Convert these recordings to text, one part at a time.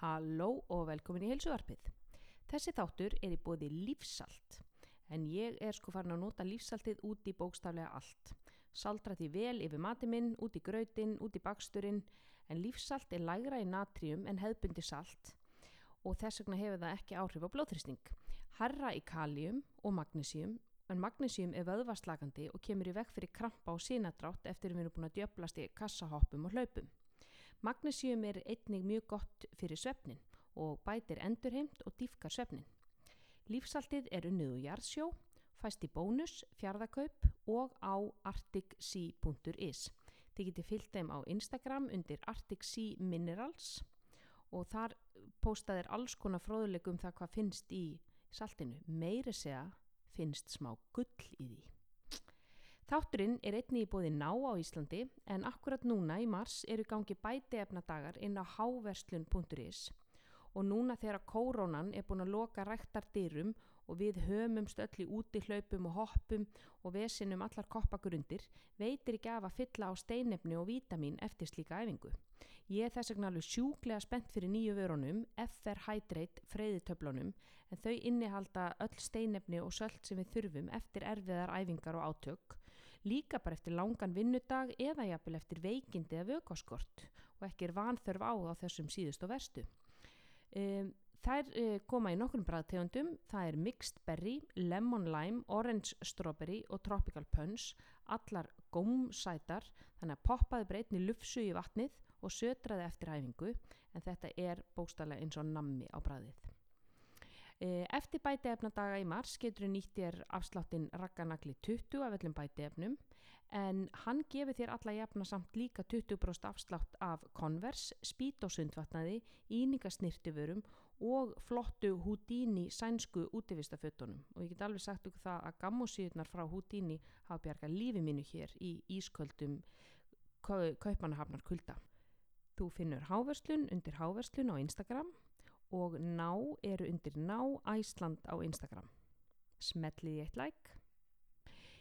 Halló og velkomin í heilsuvarpið. Þessi þáttur er í bóði lífsalt, en ég er sko farin að nota lífsaltið út í bókstaflega allt. Saldra því vel yfir mati minn, út í grautin, út í baksturinn, en lífsalt er lægra í natrium en hefðbundi salt og þess vegna hefur það ekki áhrif á blóðþrýsting. Harra í kalium og magnísium, en magnísium er vöðvarslagandi og kemur í veg fyrir krampa og sínadrátt eftir að við erum búin að djöblast í kassahoppum og hlaupum. Magnísium er einnig mjög gott fyrir svefnin og bætir endurheimt og dýfkar svefnin. Lífsaltið er unnið úr jarðsjó, fæst í bónus, fjárðakaup og á arcticsea.is. Þið getið fyllt þeim á Instagram undir arcticsea minerals og þar postaðir alls konar fróðuleikum það hvað finnst í saltinu. Meiri segja finnst smá gull í því. Þátturinn er einni í bóði ná á Íslandi en akkurat núna í mars eru gangi bæti efnadagar inn á háverslun.is og núna þegar kórónan er búin að loka ræktar dyrum og við hömumst öll í úti hlaupum og hoppum og vesinum allar koppagrundir veitir ekki af að fylla á steinefni og vítamin eftir slíka æfingu. Ég er þess vegna alveg sjúklega spennt fyrir nýju vörunum, FR Hydrate freyðitöflunum, en þau innihalda öll steinefni og sölt sem við þurfum eftir erfiðar æfingar og átök, líka bara eftir langan vinnudag eða jafnvel eftir veikindi eða vökvaskort og ekki er vanþörf á á þessum síðust og verstu. Um, þær uh, koma í nokkrum bræðtegundum, það er mixed berry, lemon lime, orange strawberry og tropical punch, allar gómsætar, þannig að poppaði breytni lufsu í vatnið og sötraði eftir æfingu en þetta er bókstallega eins og nammi á bræðið. Eftir bætiefnadaga í mars getur þú nýtt þér afsláttinn rakkanagli 20 af öllum bætiefnum en hann gefur þér alla jafna samt líka 20% afslátt af konvers, spít og sundvatnaði, íningasnirtiförum og flottu Houdini sænsku útivistafötunum og ég get alveg sagt okkur það að gammosíðunar frá Houdini hafa bjargað lífi mínu hér í ísköldum kaupanahafnar kulda. Þú finnur háverslun undir háverslun á Instagram og ná eru undir ná Æsland á Instagram. Smetliði eitt like.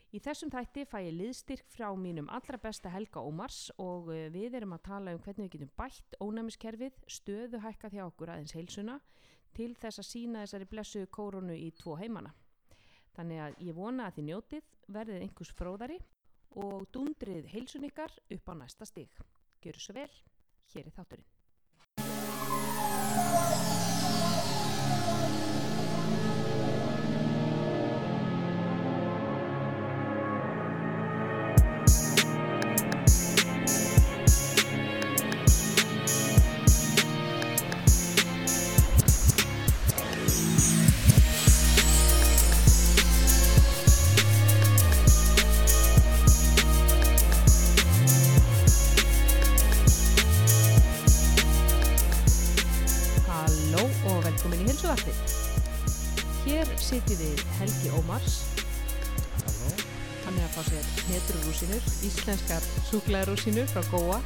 Í þessum þætti fæ ég liðstyrk frá mínum allra besta Helga Ómars og við erum að tala um hvernig við getum bætt ónæmiskerfið, stöðu hækkað hjá okkur aðeins heilsuna til þess að sína þessari blessuðu kórunu í tvo heimana. Þannig að ég vona að þið njótið, verðið einhvers fróðari og dundrið heilsun ykkar upp á næsta stig. Gjöru svo vel, hér er þátturinn. Íslenskar súklaðurúsinur frá Góa.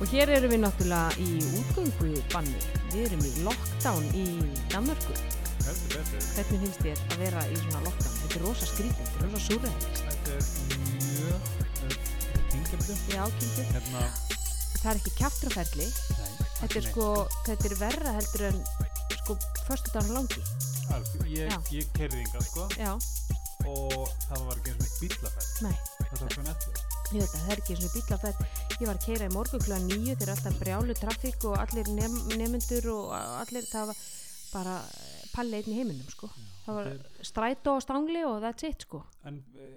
Og hér erum við náttúrulega í útgöngu banni. Við erum í lockdown í Danmörku. Hvernig finnst þér að vera í svona lockdown? Þetta er rosa skrítið, þetta er rosa súræðist. Þetta er mjög hingjöfndu. Já, kynntu. Hérna, Það er ekki kjaftraferli. nei. Þetta er sko, þetta er verra heldur en sko förstu dagar langi. Alveg, ég, ég kerði yngar sko Já, og það var ekki eins og bílaferð. nei. Það var svona eftir. Ég veit að það er ekki svona bílaferð. Ég var að keira í morgun kl. 9 þegar alltaf brjálu trafík og allir nem, nemyndur og allir, það var bara eh, palli einn í heiminum sko. það var strætó og stangli og that's it sko. En e,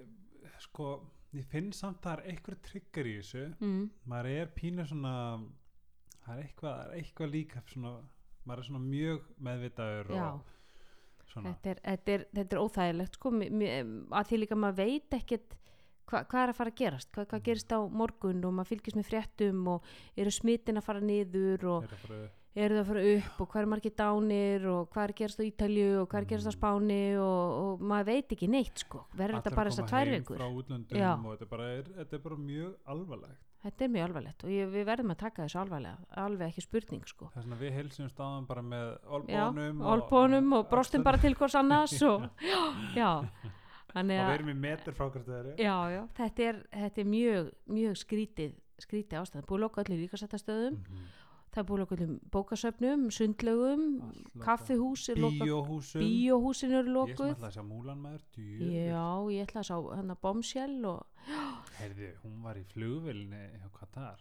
sko, ég finn samt að það er eitthvað trigger í þessu. Mm. Maður er pínu svona, það er eitthvað, það er eitthvað líka svona, maður er svona mjög meðvitaður Já, og svona. þetta er, þetta, er, þetta er óþægilegt sko, að því líka maður veit ekkert hva, hvað er að fara að gerast, hvað, hvað gerist á morgun og maður fylgist með fréttum og eru smitin að fara niður og Er það eru það að fara upp og hvað er margir dánir og hvað er að gerast á Ítalju og hvað er að gerast á Mm. Spáni og, og maður veit ekki neitt sko. Verður þetta að bara koma þessar tvær Já. og þetta er er, þetta er bara mjög alvarlegt. þetta er mjög alvarlegt og ég, við verðum að taka þessu alvarlega alveg ekki spurning sko. Er við heilsum stáðan bara með já, olbónum olbónum og brostum bara til hvers annars og já, þannig og við að erum í metur frá hvert það eru já, já, þetta er, þetta er mjög, mjög skrítið skrítið ástæð, búið að loka öllu líkasættastöðum Mhm. það er búið okkur bókasöfnum, sundlögum Allt lokað. kaffihús bíóhúsum. Bíóhúsin eru ég sem lokuð. ætla að sjá Múlan maður djöfull. já, ég ætla að sjá hann að bombshell og heyrðu, hún var í flugvilni hjá Katar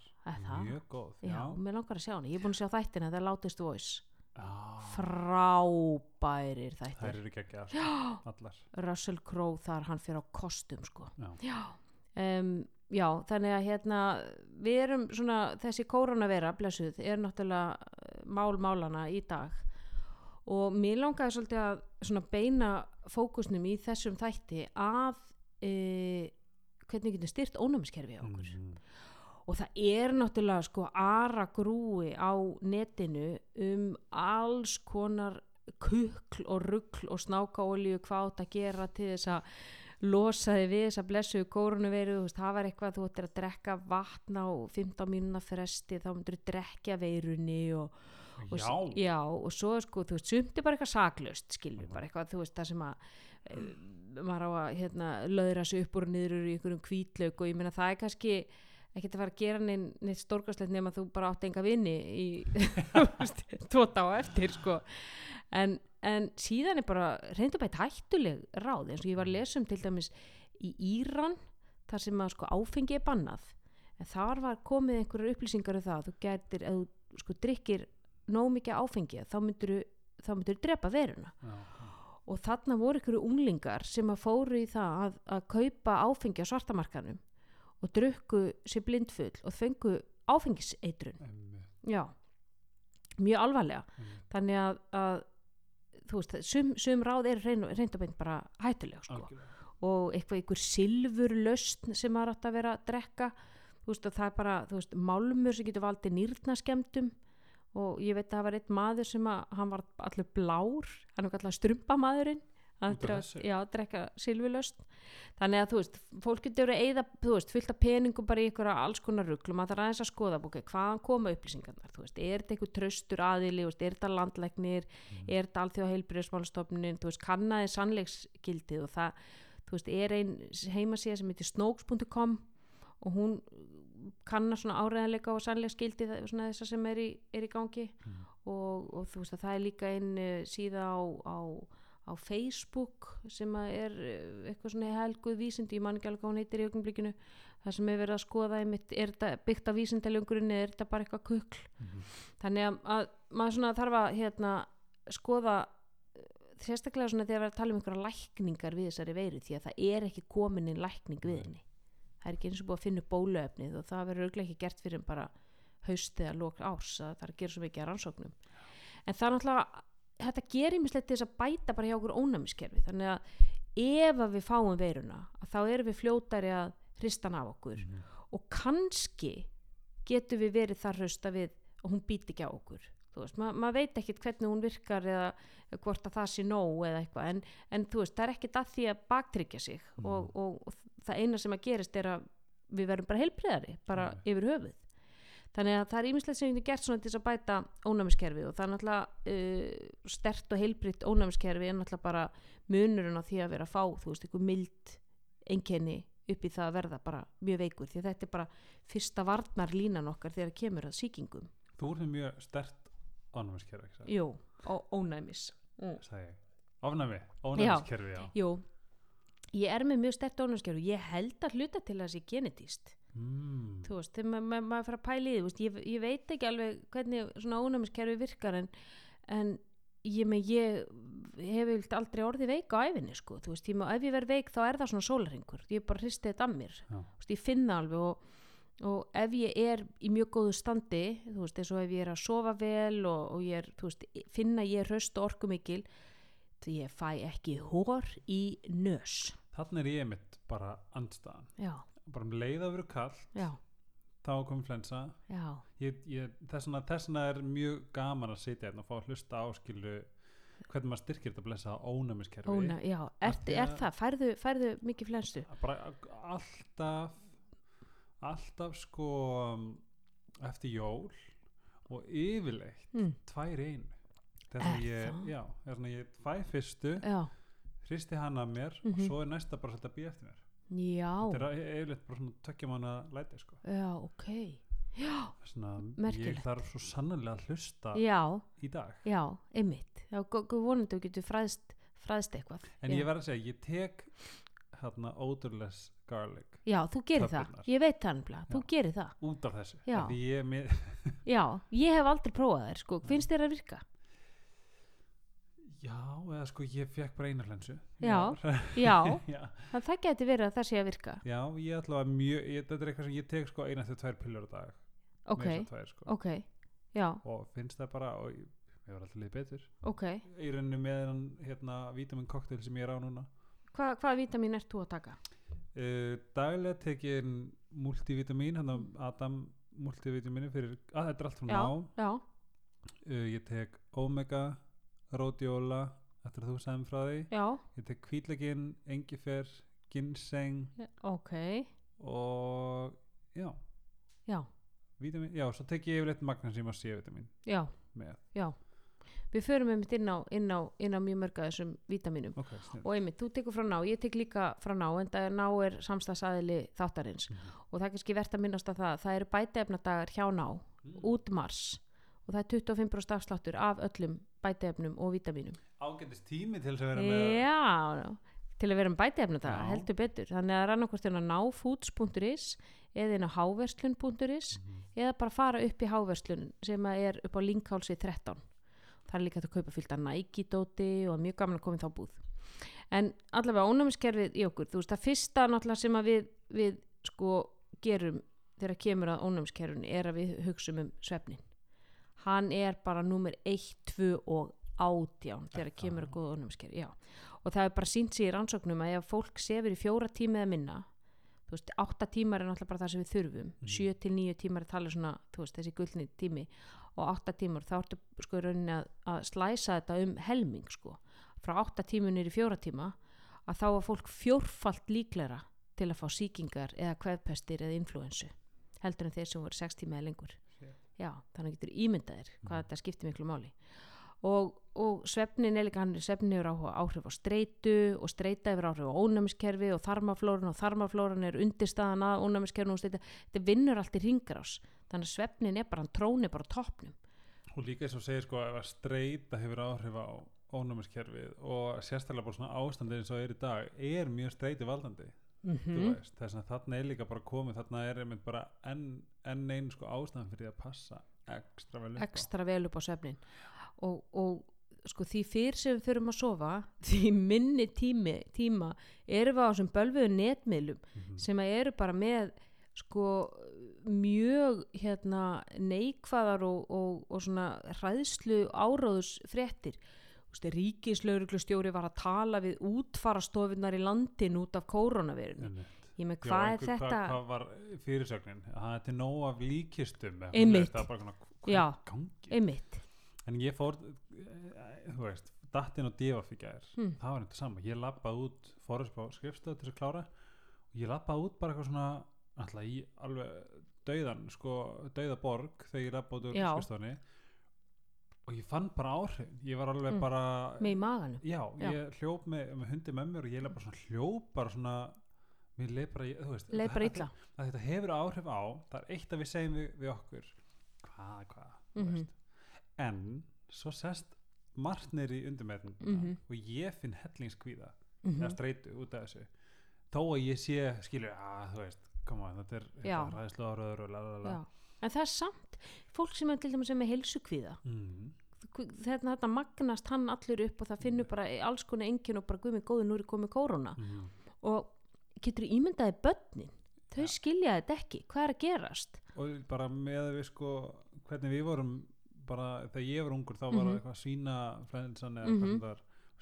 mjög góð já, mér langar að sjá hann ég er búin að sjá þættina, það er Loudest Voice Frábærir þær þættir eru ekki ekki allar. Russell Crowe þar hann fyrir á kostum sko. Já. um, já, þannig að hérna við erum svona, þessi koronavera blessuð, er náttúrulega eh, mál málana í dag. Og mér langaði svolítið að svona beina fókusnum í þessum þætti að e, hvernig getur styrt ónæmiskerfi á okkur? Mhm. Og það er náttúrulega sko ara grúi á netinu um alls konar kukl og ruggl og snákaolíu hvað átt að gera til þess að losa þig við þess að blessu kórunuveiru, þú veist, það var eitthvað þú ættir að drekka vatn á 15 mínúna fresti, þá myndir þú drekja veirunni og, og, já, já, og svo sko, þú veist, sumt er bara eitthvað saklaust, skilur, bara eitthvað, þú veist, það sem að e, maður á að hérna, löðra sig upp úr og niður í einhverjum hvítlaug og ég meina það er kannski ekkert að fara að gera neitt stórkastlegt nema þú bara átt enga vini í tóta á eftir sko. En, en síðan er bara reyndu bætt hættuleg ráð eins og ég var að lesa um til dæmis í Íran þar sem að sko áfengi er bannað. En þar var komið einhverjar upplýsingar um það að þú getur, ef þú sko drikkir nóg mikið áfengi þá þá myndir drepa veruna. Já, og þarna voru ykkur unglingar sem að fóru í það að, að kaupa áfengi á svartamarkanum og drukku sér blindfull og fengu áfengiseitrun. Já, mjög alvarlega. Einmitt. þannig að, að þú veist, sum, sum ráð er reyn, reyndabeint bara hættuleg sko. Og eitthvað ykkur silfurlausn sem maður átt að vera að drekka. Þú veist, það er bara, þú veist, málmur sem getur valdið nýrnaskemdum og ég veit að það var einn maður sem að hann var allur blár, hann var Út af að, að drekka silfurlausn þannig að þú veist, fólk getur að eyða, þú veist, fullt af peningum bara í ykkur alls konar rugl og maður þarf aðeins að skoða bókið, hvaðan koma upplýsingarnar þú veist, er þetta einhver tröstur aðili er þetta landlæknir, er þetta alþjóða heilbyrðismálastofnunin, þú veist, kannaði sannleiksgildið og það þú veist, er ein heimasíða sem heitir snokes.com og hún kannar svona áræðanleika og sannleiksgildið þessar sem er í, er í gangi. Mm. og, og þú veist að það er líka einn uh, síða á, á, á Facebook sem að er uh, eitthvað svona helguð vísindi, ég man ekki alveg hvað hún heitir í augnblikinu, það sem er verið að skoða einmitt, er þetta byggt af vísindaljöngurinn eða er þetta bara eitthvað kukl? Mhm. þannig að, að maður svona þarf að hérna, skoða uh, sérstaklega svona þegar við erum að tala um einhverja lækningar við þessari veiru því að það er ekki komin inn lækning við henni. Það er ekki eins og búið að finna upp bóluefnið og það verður auðvitað ekki gert fyrir bara haust eða lók árs að það er að gera svo mikið að rannsóknum. En það er náttúrulega þetta gerir mislegt til þess að bæta bara hjá okkur ónæmiskerfi þannig að ef að við fáum veiruna þá erum við fljótari að hristan af okkur Mhm. og kannski getum við verið þar hrausta við og hún býti ekki á okkur þú veist, ma maður veit ekkit hvernig hún virkar eða hvort að það sé nóg eða eitthvað en, en þú veist, það er ekkit að því að baktryggja sig Mhm. og, og, og það eina sem að gerist er að við verðum bara heilbriðari bara Mhm. yfir höfuð þannig að það er ímislegt sem getum gert svona til þess að bæta ónæmiskerfið og það er náttúrulega uh, stert og heilbritt ónæmiskerfi er náttúrulega bara munurinn á því að vera að fá þú veist, einhver mild einkenni upp í það að verða bara mjög veikur því þetta er bara fyrsta varnar línan okkar þegar kemur að sýkingum Þú ert með mjög stert satt? Jú, ónæmis mm. Sagði ég. Ofnæmi, ónæmiskerfi, já. Jú, ég er með mjög stert ónæmiskerfi og ég held að hluta til að það sé genetist Mm. þú veist, þegar maður ma ma fara að pæla í því ég, ég veit ekki alveg hvernig svona ónæmiskerfi virkar en, en ég, með, ég hef aldrei orðið veik á æfinni sko, þú veist, ég, ef ég verð veik þá er það svona sólarhingur, ég bara hristi þetta að mér. Veist, ég finna alveg og, og ef ég er í mjög góðu standi þú veist, eins og ef ég er að sofa vel og, og ég er, þú veist, finna ég hraust og orkumikil því ég fæ ekki hór í nös. Þannig er ég mitt bara andstaðan. já, Bara um leið að vera kall, já, þá kom ég, þessna, þessna er mjög gaman að sitja hérna og fá að hlusta áskilu hvernig maður styrkir þetta blessa ónæmiskerfi. Óna, já, er, er að- það, færðu, færðu mikið flensu? bara alltaf alltaf sko eftir jól og yfirleitt Mm. tvær einu Er þegar ég, já, ég fæ fyrstu Já, hristi hann að mér Mhm. og svo er næsta bara svolítið að býja eftir mér já, þetta er yfirleitt bara svona tökja manna læti sko já, ok. Já, Svona, Merkilegt. ég þarf svo sannlega að hlusta já, í dag já, einmitt. Já, vonandi þú getur fræðst, fræðst eitthvað. en já. ég verð að segja, ég tek hérna odorless garlic Já, þú gerir það. Töflurnar. Ég veit það nefnilega. Þú gerir það. út af þessu Já. Ég, mér, Já, ég hef aldrei prófað þær, sko. Finnst þér að virka? Já, eða sko ég fekk bara eina hlensu Já. Já, já, það, það geti verið að það sé að virka. já, ég ætla að mjög ég, þetta er eitthvað sem ég tek sko eina til tvær pillur á dag Ok, tvær, sko. ok, já, og finnst það bara og ég, ég var alltaf liðið betur ok. í rauninu með hann hérna vítamin koktel sem ég er á núna Hva, hvaða vítamin ert þú að taka? uh, daglega tek ég multivitamin hann Adam multivitaminu fyrir, að þetta er allt frá Já, ná já, uh, ég tek omega rhodiola eftir að þú sagðum frá því já, ég tek hvítlegin, engifer ginseng ok, og já, já, vitamin, já, svo tek ég yfirleitt magnesium og C-vitamin já, með já. Við förum einmitt inn á, inn á, inn á mjög mörg af þessum vítaminum. ok, snill Og einmitt, þú tekur frá ná, ég tek líka frá ná, en það er ná er samstagsæðili þáttarins. Mhm. Og það er kannski verðt að minnast að það, það eru bæteefnadagar hjá ná, Mm. út mars. Og það er 25% afsláttur af öllum bæteefnum og vítaminum. ágætist tími til þess að vera með Já, til að vera um bæteefnadaga, Já. heldur betur. Þannig að rannakvort inn á náfoods.is eða inn á háverslun.is Mhm. eða bara fara upp í háverslun sem að er upp á linkhálsi 13 það er líka að kaupa fylgta Nike-dóti og mjög gaman að koma þá búð en allavega ónæmiskerfið í okkur þú veist það fyrsta náttúrulega sem að við, við sko gerum þegar kemur að ónæmiskerfinu er að við hugsum um svefnin hann er bara númer 1, 2 og 18 þegar Er kemur það? að góða ónæmiskerfi já. og það er bara sínt sér í rannsóknum að ef fólk sefur í fjóra tíma eða minna þú veist, átta tímar er náttúrulega bara það sem við þurfum til níu tímar er talið svona veist, þessi gullni tími og átta tímar þá ertu sko rauninni að, að slæsa þetta um helming sko frá átta tímunir í fjóra tíma að þá var fólk fjórfalt líklegra til að fá sýkingar eða kveðpestir eða influensu heldur en þeir sem voru sex tíma eða lengur. Já, þannig getur ímyndaðir hvað Mhm. þetta skiptir miklu máli. Og, og svefnin er líka hann svefnin áhuga áhrif á streitu og streita hefur áhrif á ónæmiskerfi og þarmaflórun og þarmaflórun er undirstaðan að ónæmiskerfinu og streita. Þetta vinnur allt í ringarás þannig að svefnin er bara, hann trónir bara toppnum. Og líka eins og segir sko að streyta hefur áhrif á ónumiskerfið og sérstaklega bara svona ástandið eins og er í dag er mjög streyti valdandi mm veist, þess að þarna er líka bara komið þarna er einmitt bara enn en einn sko ástæðan fyrir að passa ekstra vel upp á. ekstra vel upp á svefnin og, og sko því fyrr sem við þurfum að sofa því minni tími, tíma erum við á þessum bölvuðu netmiðlum Mhm. sem að eru bara með sko mjög hérna neikvæðar og, og, og svona hræðslu áráðus fréttir ríkislauruglustjóri var að tala við útfarastofunar í landin út af koronavirinu Einmitt. ég með hvað er þetta? hvað, var fyrirsögnin? Það er til nóg af líkistum Einmitt. Já. einmitt. En ég fór eh, þú veist, dattinn og divaf í gær. Hmm. það var eitthvað sama, ég lappaði út fór upp á skrifstöð til þess að klára. Og ég lappaði út bara eitthvað svona alltaf í alveg dauðan sko, dauða borg þegar ég lappaði út úr skrifstöðinni og ég fann bara áhrif ég var alveg Mm. bara með í maganum já, Já. ég hljóp með, með hundi með mér og ég leið bara svona hljóp bara svona mér leið bara, þú veist þetta- illa að þetta hefur áhrif á það er eitt að við segjum við, við okkur hvað, hvað, Mhm. veist en svo sest margt neyri undirmeðnum Mhm. og ég finn hellingskvíða Mhm. eða streitu út af þessu þó að ég sé, skilur, að þú veist koma, þetta er ræðslu áraður og lalala en það er samt fólk sem er til dæmis er heilsukvíða. Mm. þetta, þetta magnast hann allur upp og það finnur bara alls konar engin og bara guðmið góði nú er komið kóruna Mm. og getur ímyndaði börnin? Þau Ja. skilja þetta ekki, hvað er að gerast? Og bara með við sko hvernig við vorum bara þegar ég var ungur þá var Mhm. eitthvað svína flensan eða Mhm. sem það var.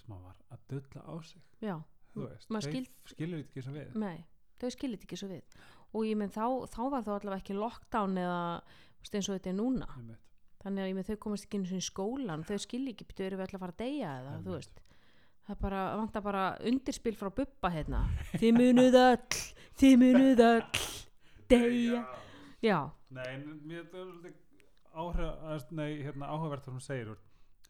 Maður var að dölla á sig. Já, þú veist, þau skil- skilur þetta ekki svo við. Nei, þau skilja þetta ekki svo við og ég menn þá, þá var það allavega ekki lockdown eða þú veist, eins og þetta er núna. Einmitt. þannig að ég menn þau komast ekki eins og í skólan þau skilja ekki, betur eru við ætla að fara að deyja eða þú Einmitt. veist. Það bara, vantar bara undirspil frá bubba hérna. Þið munuð öll, þið munuð öll deyja. Já, Nei, en mér er þetta nei, hérna, áhugavert sem þú segir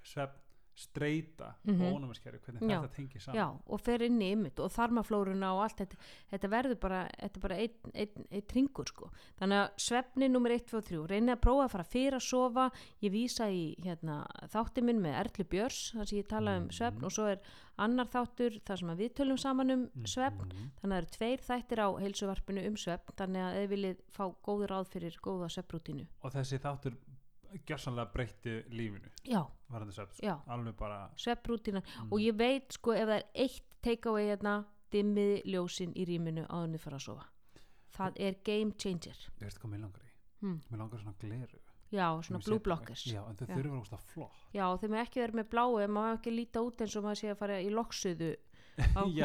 svepp streyta Mhm. og ónæmiskerfi, hvernig Já. þetta tengir saman já, og fer inn í ymmit og þarmaflóruna og allt þetta, þetta verður bara, þetta bara einn ein, ein ringur sko. Þannig að svefni nummer 1, 2 og 3, reyni að prófa að fara fyrir að sofa, ég vísa í hérna, þátti minn með Erlu Björs, þar sem ég tala um Mhm. svefn og svo er annar þáttur þar sem við tölum saman um svefn, Mhm. þannig að það eru tveir þættir á heilsuvarpinu um svefn, þannig að ef viljið fá góður ráð fyrir góða svefnrútínu. og þessi þáttur gjörsanlega breytti lífinu Já, sko. já. alveg bara svefnrútína mm. og ég veit sko ef það er eitt takeaway hérna dimmiði ljósin í rýminu áður en þið fara að sofa það er game changer ég veist hvað mér langar í Hmm. mér langar svona gleru já, svona blue blockers já, en þau Já. þurfa að flott já, þeim er ekki verið með bláu en maður ekki líta út eins og maður sé að fara í loksuðu á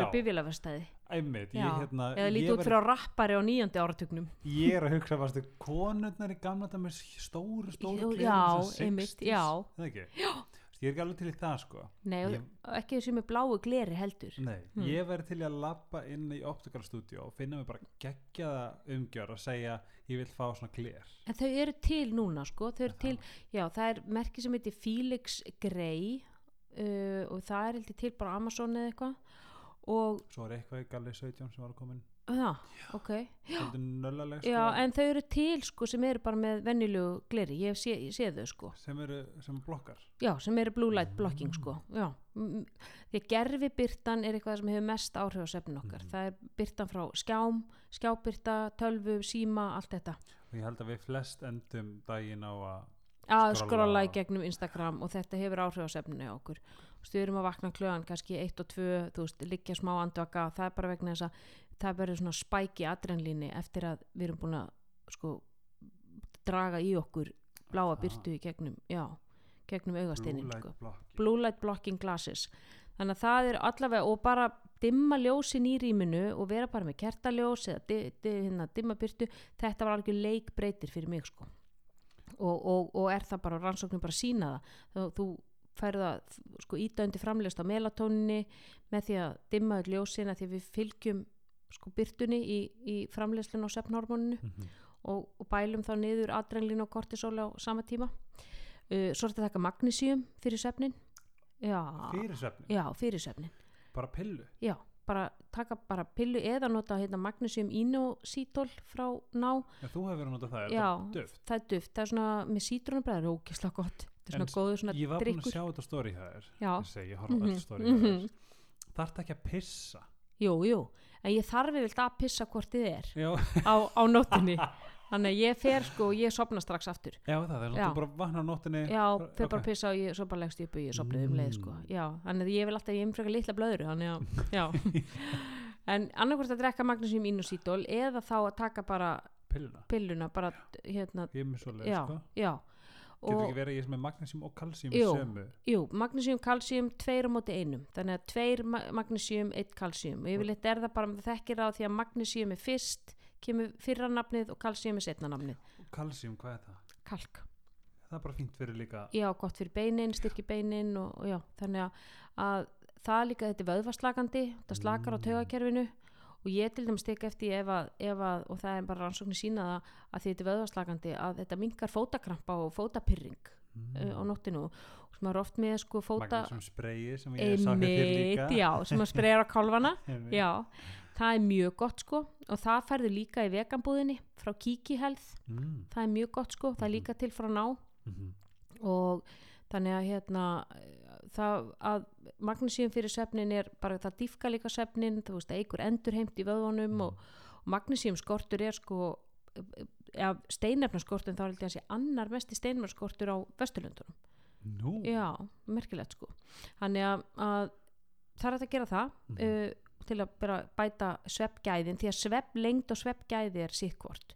ég, hérna, eða líta ég, út fyrir á rappari á nýjandi áratugnum. Ég er að hugsa varstu konurnar í gamla þetta með stóru, stóru Jú, gleraugu, já, þessar einmitt, 60s, já. það ekki? já. Ég er ekki alveg til í það sko. Nei, Ég- ekki þessi með bláu gleri heldur. Nei, Hmm. ég verði til að labba inn í optical studio og finna mig bara geggjaða umgjör og segja ég vil fá svona gler. En þau eru til núna sko. Þau eru Er til, það? já, það er merki sem heitir Felix Grey uh, og það er heldur til bara Amazon eða eitthvað. Og svo er eitthvað í Galli 17 sem var að komin það, ok. Svolítið nöllaleg Já, sko, en þau eru til sko sem eru bara með venjulegu gleri, ég sé, ég sé þau sko. Sem eru sem blokkar. Já, sem eru blue light blocking sko. Já, Mm, því að gerfi byrtan er eitthvað sem hefur mest áhrif á sefnin okkar. Mhm. það er byrtan frá skjám skjábyrta, tölvu, síma, allt þetta. Og ég held að við flest endum daginn á að að Skrolla í gegnum Instagram og þetta hefur áhrif á sefninu okkur. Erum að vakna klöðan kannski 1 og 2, þú veist, liggja smá andvaka það er bara vegna þess að það verður svona spæki adrenlíni eftir að við erum búin að sko draga í okkur bláa byrtu í gegnum, já, gegnum blue augasteinin light sko. blue light blocking glasses. Þannig að það er allavega og bara dimma ljósin í rýminu og vera bara með kertaljós eða di, di, hérna, dimma byrtu þetta var algjör leikbreytir fyrir mig sko og, og, og er það bara rannsóknir bara sína það. Þú, þú færð að sko íta undir framlegst á melatóninni með því að dimma öll ljósin að því við fylgjum sko byrtunni í, í framlegslun á svefnhormoninu mm -hmm. og, og bælum þá niður adrenalín og kortisol á sama tíma. Uh, svo er þetta taka magnísíum fyrir svefnin já, fyrir svefni, já, fyrir svefnin bara pillu? Já, bara taka bara pillu eða nota hérna magnísíum inosítól frá ná, en þú hefur verið að nota það, er Já. það duft? það er duft. Það er svona með sítrónubræður, ógislega gott. Þetta er En svona góður svona ég var búin að drikkur sjá þetta þér. Já, ég segi, ég horf á Mhm, öll story hjá þér. Mhm. þarf ekki að pissa? Jú, jú. En ég þarf yfirlega að pissa hvort þið er. Já, á, á nóttinni þannig að ég fer sko, ég sopna strax aftur já það er þú bara vaknar á nóttinni já, ok. bara pissa og ég svo bara leggst ég upp og ég sopnaði um leið sko. Mm. já, þannig að ég vil alltaf, ég frekar litla blöðru þannig að, en annarkvort að drekka magnísíum inosítól eða þá að taka bara pilluna, pilluna bara, hérna, ég með svoleið já, sko. já getur og ekki verið ég sem er magnesium og kalsíum Jú. sömu jú, magnísíum, kalsíum, tveir á móti einum þannig að tveir ma magnísíum, eitt kalsíum og yfirleitt er það bara með þekkir á því að magnísíum er fyrst kemur fyrra nafnið og kalsíum er setna nafnið kalsíum, hvað er það? kalk það er bara fínt fyrir líka já, gott fyrir beinin, styrki beinin og, og já, þannig að, að það líka þetta er vöðvaslagandi, það slakar á Mm. taugakerfinu og ég til dæmis tek eftir ef að, ef að, og það er bara rannsóknir sína það að því þetta er vöðvaslagandi að þetta minkar fótakrampa og fótapyrring mm. á nóttinu og sem er oft með sko fóta magnesium spreyi sem ég sá hér fyrir líka já, sem að spreyja á Einmitt. já, það er mjög gott sko. Og það færðu líka í veganbúðinni frá Kiki Health, mm. það er mjög gott sko. Það er líka til frá ná. Mm og þannig að hérna það að magnísíum fyrir svefnin er bara það dýfka líka svefnin. Þú veist eigur endurheimt í vöðvunum Mm. og, og magnísíum skortur er sko eða steinefnaskortur þá er held ég að sé annar mest í steinefnaskortur á Vesturlöndunum. Nú. Já, merkilegt sko. Þannig að, að það er að gera það. Mhm. uh, til að bæta sveppgæðin því að svepplengd og sveppgæði er sikkvort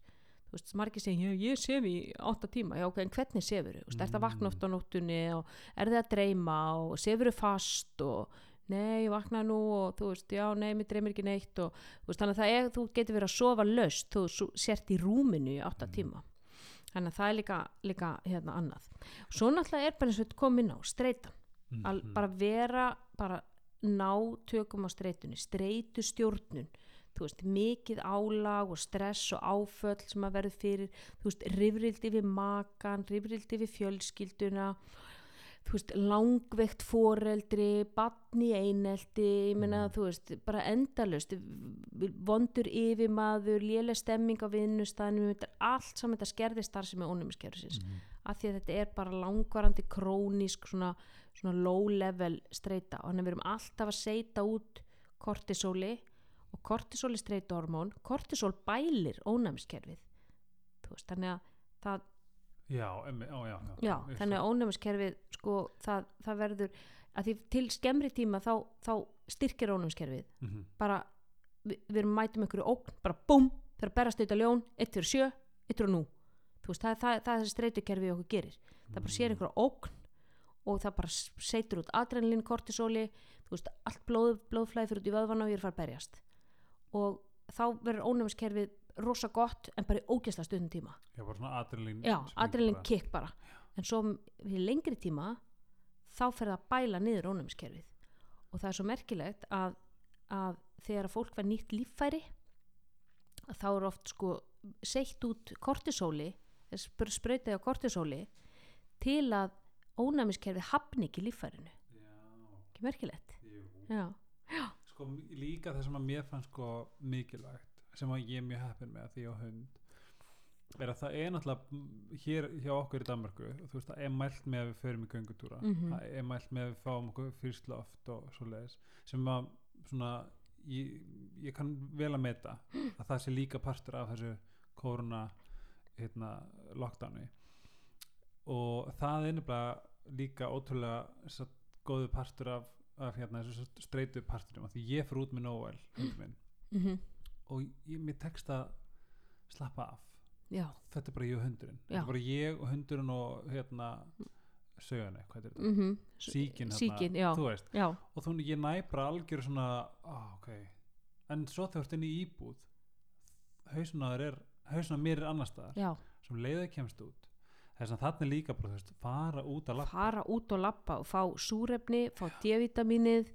þú veist, margir segja, ég, ég sef í átta tíma, já ok, en hvernig sefur þú veist, er það Mm. vakna oft á nóttunni og er það að dreyma og sefur þú fast og nei, ég vakna nú og þú veist, já, nei, mér dreymir ekki neitt. Og veist, þannig að það er, þú getur verið að sofa löst þú sért í rúminu í átta Mm. tíma. Þannig að það er líka, líka hérna annað. Svo náttúrulega er bara eins og þetta komin á streytan Al, Mhm. bara vera bara ná tökum á streytunni streytu stjórnun þú veist, mikið álag og stress og áföll sem að verður fyrir þú veist, rifrildi við makan rifrildi við fjölskylduna þú veist, langveikt foreldri, batn í einelti, ég meina, Mhm. þú veist, bara endalust, vondur yfirmaður, léleg stemming á vinnustæðinu, er allt saman þetta skerði starfsemi ónumiskerfisins, Mhm. Af því að þetta er bara langvarandi krónísk svona, svona low level streyta og að við erum alltaf að seita út kortisóli og kortisóli streyta hormón, kortisól bælir ónæmiskerfið, þú veist, þannig að það já, emmi, ó, já, já, Já, þannig að ónæmiskerfið sko, það, það verður að því til skemmri tíma þá, þá styrkir ónæmiskerfið. Mhm. bara, við, við mætum einhverju ógn, bara búm, þegar að berast auðvitað ljón 1 fyrir 7, 1 fyrir nú þú veist, það, það, það er þessi streytukerfið okkur gerir. Það bara sér einhverju ógn og það bara seitur út adrenalin, kortisóli þú veist, allt blóð, blóðflæði fyrir út í vöðvana og ég er fara að berjast. Og þá verður ónæmiskerfið rosa gott en bara í ógæsla stundum tíma. Já, bara svona adrenalín já, adrenalin bara. kick bara. En svo við lengri tíma þá fer það að bæla niður ónæmiskerfið. Og það er svo merkilegt að, að þegar að fólk var nýtt líffæri þá er oft sko seitt út kortisóli spröytið á kortisóli til að ónæmiskerfið hafni ekki líffærinu. Já, ekki merkilegt? Jú. Já, sko líka það sem að mér fannst sko mikilvægt sem að ég er mjög heppin með því á hund er að það er náttúrulega mm, hér hjá okkur í Danmarku þú veist það er mælt með að við förum í göngutúra. Mhm. það er mælt með að við fáum okkur fyrstloft og svo leiðis sem að svona ég, ég kann vel að meta að það sé líka partur af þessu korona hérna, lockdowni og það er nefnilega líka ótrúlega satt, góðu partur af, af hérna, parturum af því ég fyrir út með Noel mm og ég, mér tekst að slappa af. Já, þetta er bara ég og hundurinn. Þetta Já. er bara ég og hundurinn og hérna söguna, hvað er þetta? mm -hmm. síkin, hérna, síkin, já, þú veist. Já. Og þú ég næ bara algjör svona ah, ok, en svo þegar þú ert inn í íbúð hausunar er hausunar mér er annar staðar sem leiðið kemst út þess að þarna er líka bara þú veist, fara út að lappa fara út og lappa og fá súrefni, fá D-vitaminið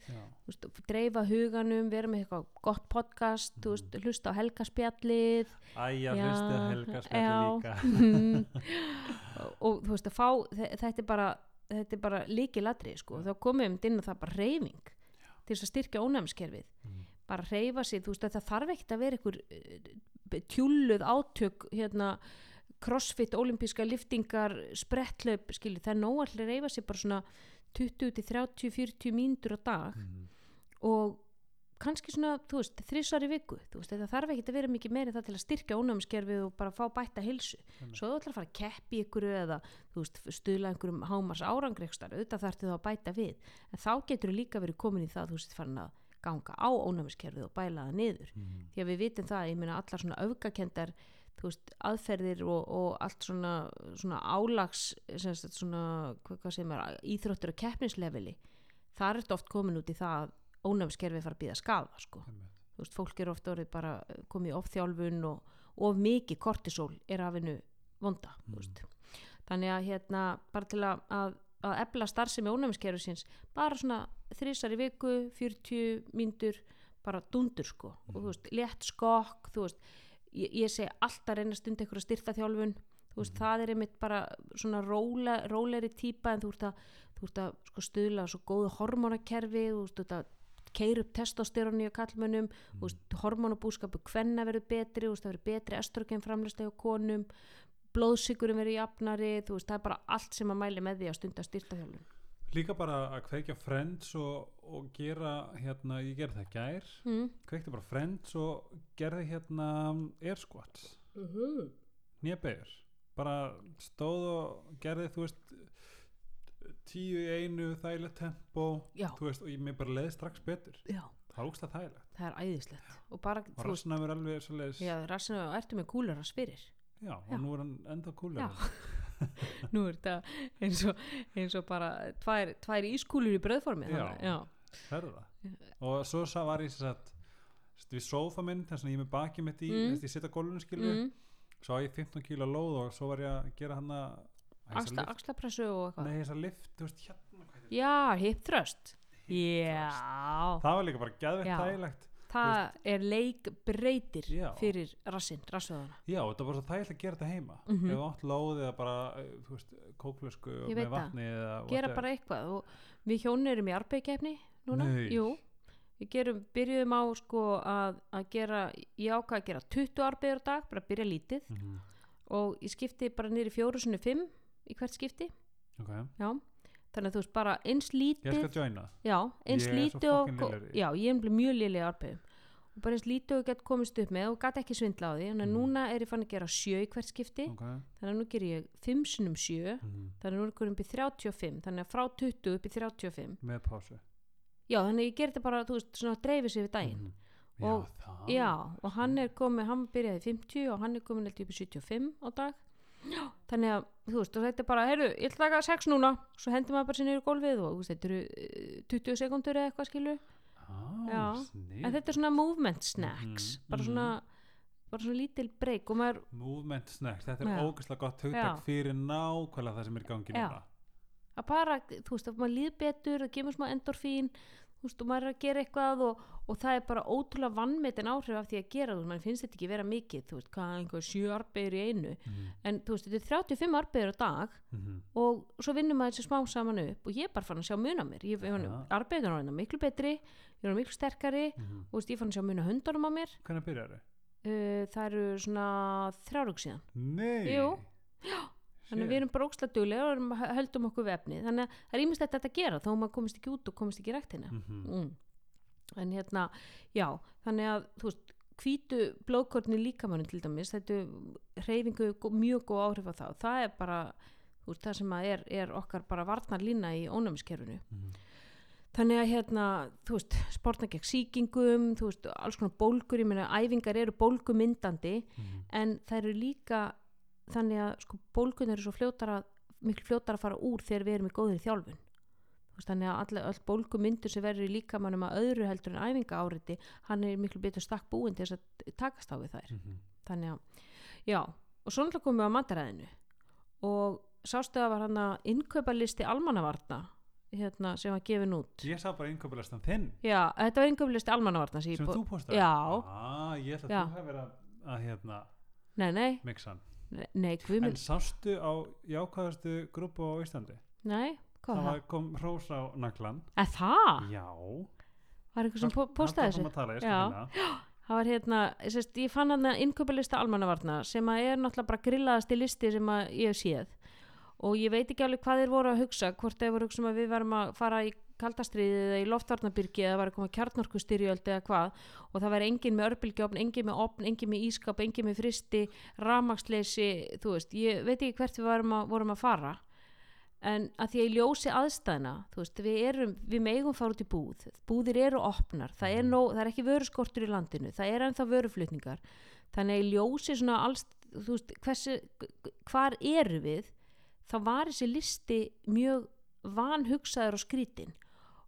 dreifa huganum, vera með eitthvað gott podcast, þú veist, hlusta á helgaspjallið. Æja, Já, hlustið að helga já. spjalli líka. Og þú veist að fá þe- þetta er bara, þetta er bara líki ladri sko, þá komum við inn að það bara reyfing til þess að styrkja ónæmiskerfið. Mhm. bara reyfa sig, þú veist að það þarf ekkert að vera einhver tjúlluð átök hérna crossfit, olimpíska liftingar sprettlaup, skilji, það er nóg allir að reyfa sig bara svona 20 til 30, 40 mínútur á dag Mhm. og kannski svona, þú veist, þrísar í viku þú veist, það þarf ekki að vera mikið meiri það til að styrkja ónæmiskerfið og bara fá bætta hilsu Einmitt. svo þú ætlar að fara að keppi ykkur eða þú veist, stuðla einhverjum hámars árangreikstar auðvitað þarf þá að bæta við en þá getur þú líka verið komin í það þú veist, farin að ganga á ónæmiskerfið og bæla það niður Mhm. því að við vitum það, ég meina allar svona öfgakendar veist, aðferðir og, og allt svona, svona álags sagt, svona, hvað, segir maður íþróttur og keppnisleveli þar er oft komin út í það að ónæmiskerfið fara að býða skada sko. Einmitt. þú veist, fólk er oft orðið bara eh, komið ofþjálfun og of mikið kortisol er af hennu vonda Mm. þú veist. þannig að hérna bara til að, að, efla starfsemi ónæmiskerfisins. Bara svona þrísar í viku 40 mínútur bara dundur sko. Og þú veist, létt skokk þú veist, ég, ég segi alltaf reyna stund eitthvað styrta þjálfun þú veist, það er einmitt bara svona róla, róleri típa en þú ert að, þú ert að sko, stuðla svo góðu hormonakerfi þú veist, þú ert að keira upp testosteroni á kallmönnum, mm. hormonabúskapu hvenna verður betri, veist, það verður betri estrogen framlæslega á konum blóðsikurum verður jafnari, þú veist, það er bara allt sem að mæli með því að stunda styrtaþjálfun líka bara að kveikja friends og, og gera hérna, ég gerði það gær. Mm. kveikti bara friends og gerði hérna air squats. Mm -hmm. nýjabegur bara stóð og gerði þú veist tíu í einu þægilegt tempo. Já. veist og ég mér bara leði strax betur. Já, það er ógst að þægilegt. Það er æðislegt. Og bara, og veist, rassina verður alveg svo leiðis já, rassinu og ertu með kúlar að spyrir Já, og Já. nú er hann enda Já. nú er þetta eins og, eins og bara tvær, tvær ískúlur í bröðformi Já. já. það og svo sá var ég sem sagt við sofa minn, þess að ég er með bakið mitt í Mm. þess að ég sitta á gólfinu skilju Mm. svo á ég 15 kíla lóð og svo var ég að gera hann að Axla, axlapressu og eitthvað Nei, þess að lift, þú veist, hérna já, hip thrust já, það? var líka bara geðveitt Já. Það er leikbreytir fyrir rassinn, rassvöðana já, þetta var svo þægilega að gera þetta heima. Mhm. ef þú átt lóð eða bara eh, kóklösku með vatni gera bara eitthvað og við hjónu erum í arbeikefni núna, Nei. jú. Við gerum, byrjuðum á sko að, að gera, ég ákvað að gera 20 arbeigur á dag, bara byrja lítið. Mhm. og ég skipti bara í fjóru sinni fimm í hvert skipti, ok, já þannig að þú veist bara eins ég lítið skal joina. Já, eins Ég lítið og í. já, ég er mjög lélega arbeigum og bara eins lítið og gett komist upp með og gæti ekki svindla á því, en Mhm. núna er ég fann að gera sjö í hvert skipti, ok, þannig að nú ger ég 5 sinnum sjö. Mhm. þannig að nú er ég upp í 35 þannig að frá 20 upp í 35 með pásu. Já þannig að ég ger þetta bara þú veist svona að dreifi sig við daginn. Mhm. Og- já, já og hann er komið, hann byrjaði í 50 og hann er komin eitthvað upp í 75 á dag þannig að þú veist þetta er bara, heyrðu, ég ætla að taka 6 núna. Svo hendur maður bara sér niður í gólfið og veist, þetta eru eh, 20 sekundur eða eitthvað skilu ah, en þetta er svona movement snacks Mhm, bara mhm. svona bara svona lítil breyk maður movement snacks, þetta er Já. ógeðslega gott hugtak fyrir nákvæmlega það sem er í gangi Já. núna. Að bara, þú veist, að maður líð betur það kemur smá endorfín þú veist, og maður er að gera eitthvað og, og það er bara ótrúlega vannmetin áhrif af því að gera þú veist, mann finnst þetta ekki vera mikið þú veist, hvað, einhver sjö arbegur í einu Mhm, en þú veist, þetta er 35 arbegur á dag mhm. og svo vinnum maður þessi smá saman upp og ég er bara fann að sjá mun á mér ég, ég, Ja. arbegur á hérna miklu betri ég er miklu sterkari Mhm. og þú veist, ég fann að sjá mun á hundunum á mér hvernig byrjar þau? uh, það eru svona þrjárug síðan nei Jú. Þannig að við erum bara ókslega duglega og höldum okkur vefni þannig að það er ímest þetta að gera að maður komist ekki út og komist ekki í ræktina Mhm. mm. en hérna, já þannig að, þú veist, hvítu blóðkorni líkamannum til dæmis þetta reyfingu mjög góð áhrif á það og það er bara, þú veist, það sem er, er okkar bara varnar lína í ónæmiskerfinu Mhm. þannig að hérna, þú veist, sportna gegn sýkingum, þú veist, alls konar bólgur, ég meina, æfingar eru bólgumyndandi Mhm. en það eru líka þannig að sko bólgun eru svo fljótar að miklu fljótar að fara úr þegar við erum í góðri þjálfun. Þannig að all, all bólgumyndur sem verður í líkamannum að öðru heldur en æfinga áriti hann er miklu betur stakk búin til þess að takast á við þær. Mhm. þannig að, já, og svo komum við á mataræðinu. Og sástu að var hann að innkaupalisti almannavarna hérna, sem var gefin út? Ég sá bara innköpulastan þinn. Já, þetta var innkaupalisti almannavarna sem sem bú- þú postaði Já. ah, ég ætla að þú hefur verið að, hérna, nei, nei, en sástu á jákvæðastu grúpu á Íslandi nei, hvað það var það? kom hrós á naglan Að það? já Var eitthvað sem po- postaði þessu? þessu ég Já. finna. Það var hérna, sérst, ég fann hann að innkaupalista almannavarna sem að er náttúrulega bara grillaðasti listi sem að ég hef séð og ég veit ekki alveg hvað þeir voru að hugsa hvort þeir voru að hugsa um að við varum að fara í kaldastriðið eða í loftvarnabyrgi eða var að koma kjarnorkustyrjöld eða hvað. Og það væri engin með örbylgjófn, engin með opn, engin með ískap, engin með fristi rafmagnsleysi, þú veist ég veit ekki hvert við varum að, vorum að fara. En að því að ég ljósi aðstæðna þú veist, við erum, við megum fara út í búð. Búðir eru opnar, það er, nóg, það er ekki vöruskortur í landinu, það er ennþá vöruflutningar. Þannig að ég ljósi svona alls, þú veist, hversu hvar eru við þá var þessi listi mjög vanhugsaður og skrítin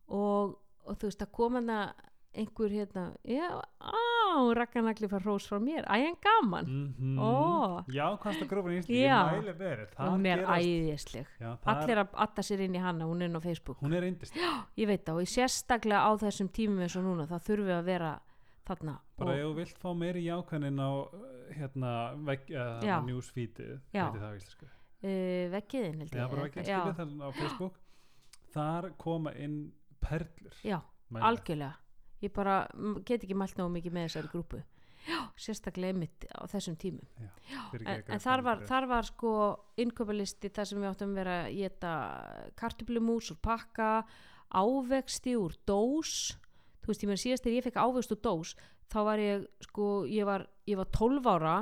og, og þú veist, það kom hann að einhver hérna, já, á, rakkanagli fær hrós frá mér, æ, en gaman Mhm. Ó. já, hvast að grúfin í Íslandi Já. það er æðisleg já, það allir að atta sér inn í hana, hún er inn á Facebook hún er indist ég veit það og ég sérstaklega á þessum tímum eins og núna, það þurfi að vera þarna bara ef þú vilt fá meiri jákvæðin á uh, hérna, Já. uh, newsfeedið Já. það uh, veggiðin já, ég bara veggiðin skilið þannig á Facebook þar koma inn perlur. Já, mæli. algjörlega. Ég bara get ekki mælt náðu mikið með þessari grúpu. Já, sérstaklega einmitt á þessum tímum. En, ekki en að þar, var, þar var sko innköpalisti þar sem við áttum að vera að geta kartublumús úr pakka ávexti úr dós. Þú veist, ég meina síðast þegar ég fekk ávegst úr dós þá var ég sko, ég var, ég var 12 ára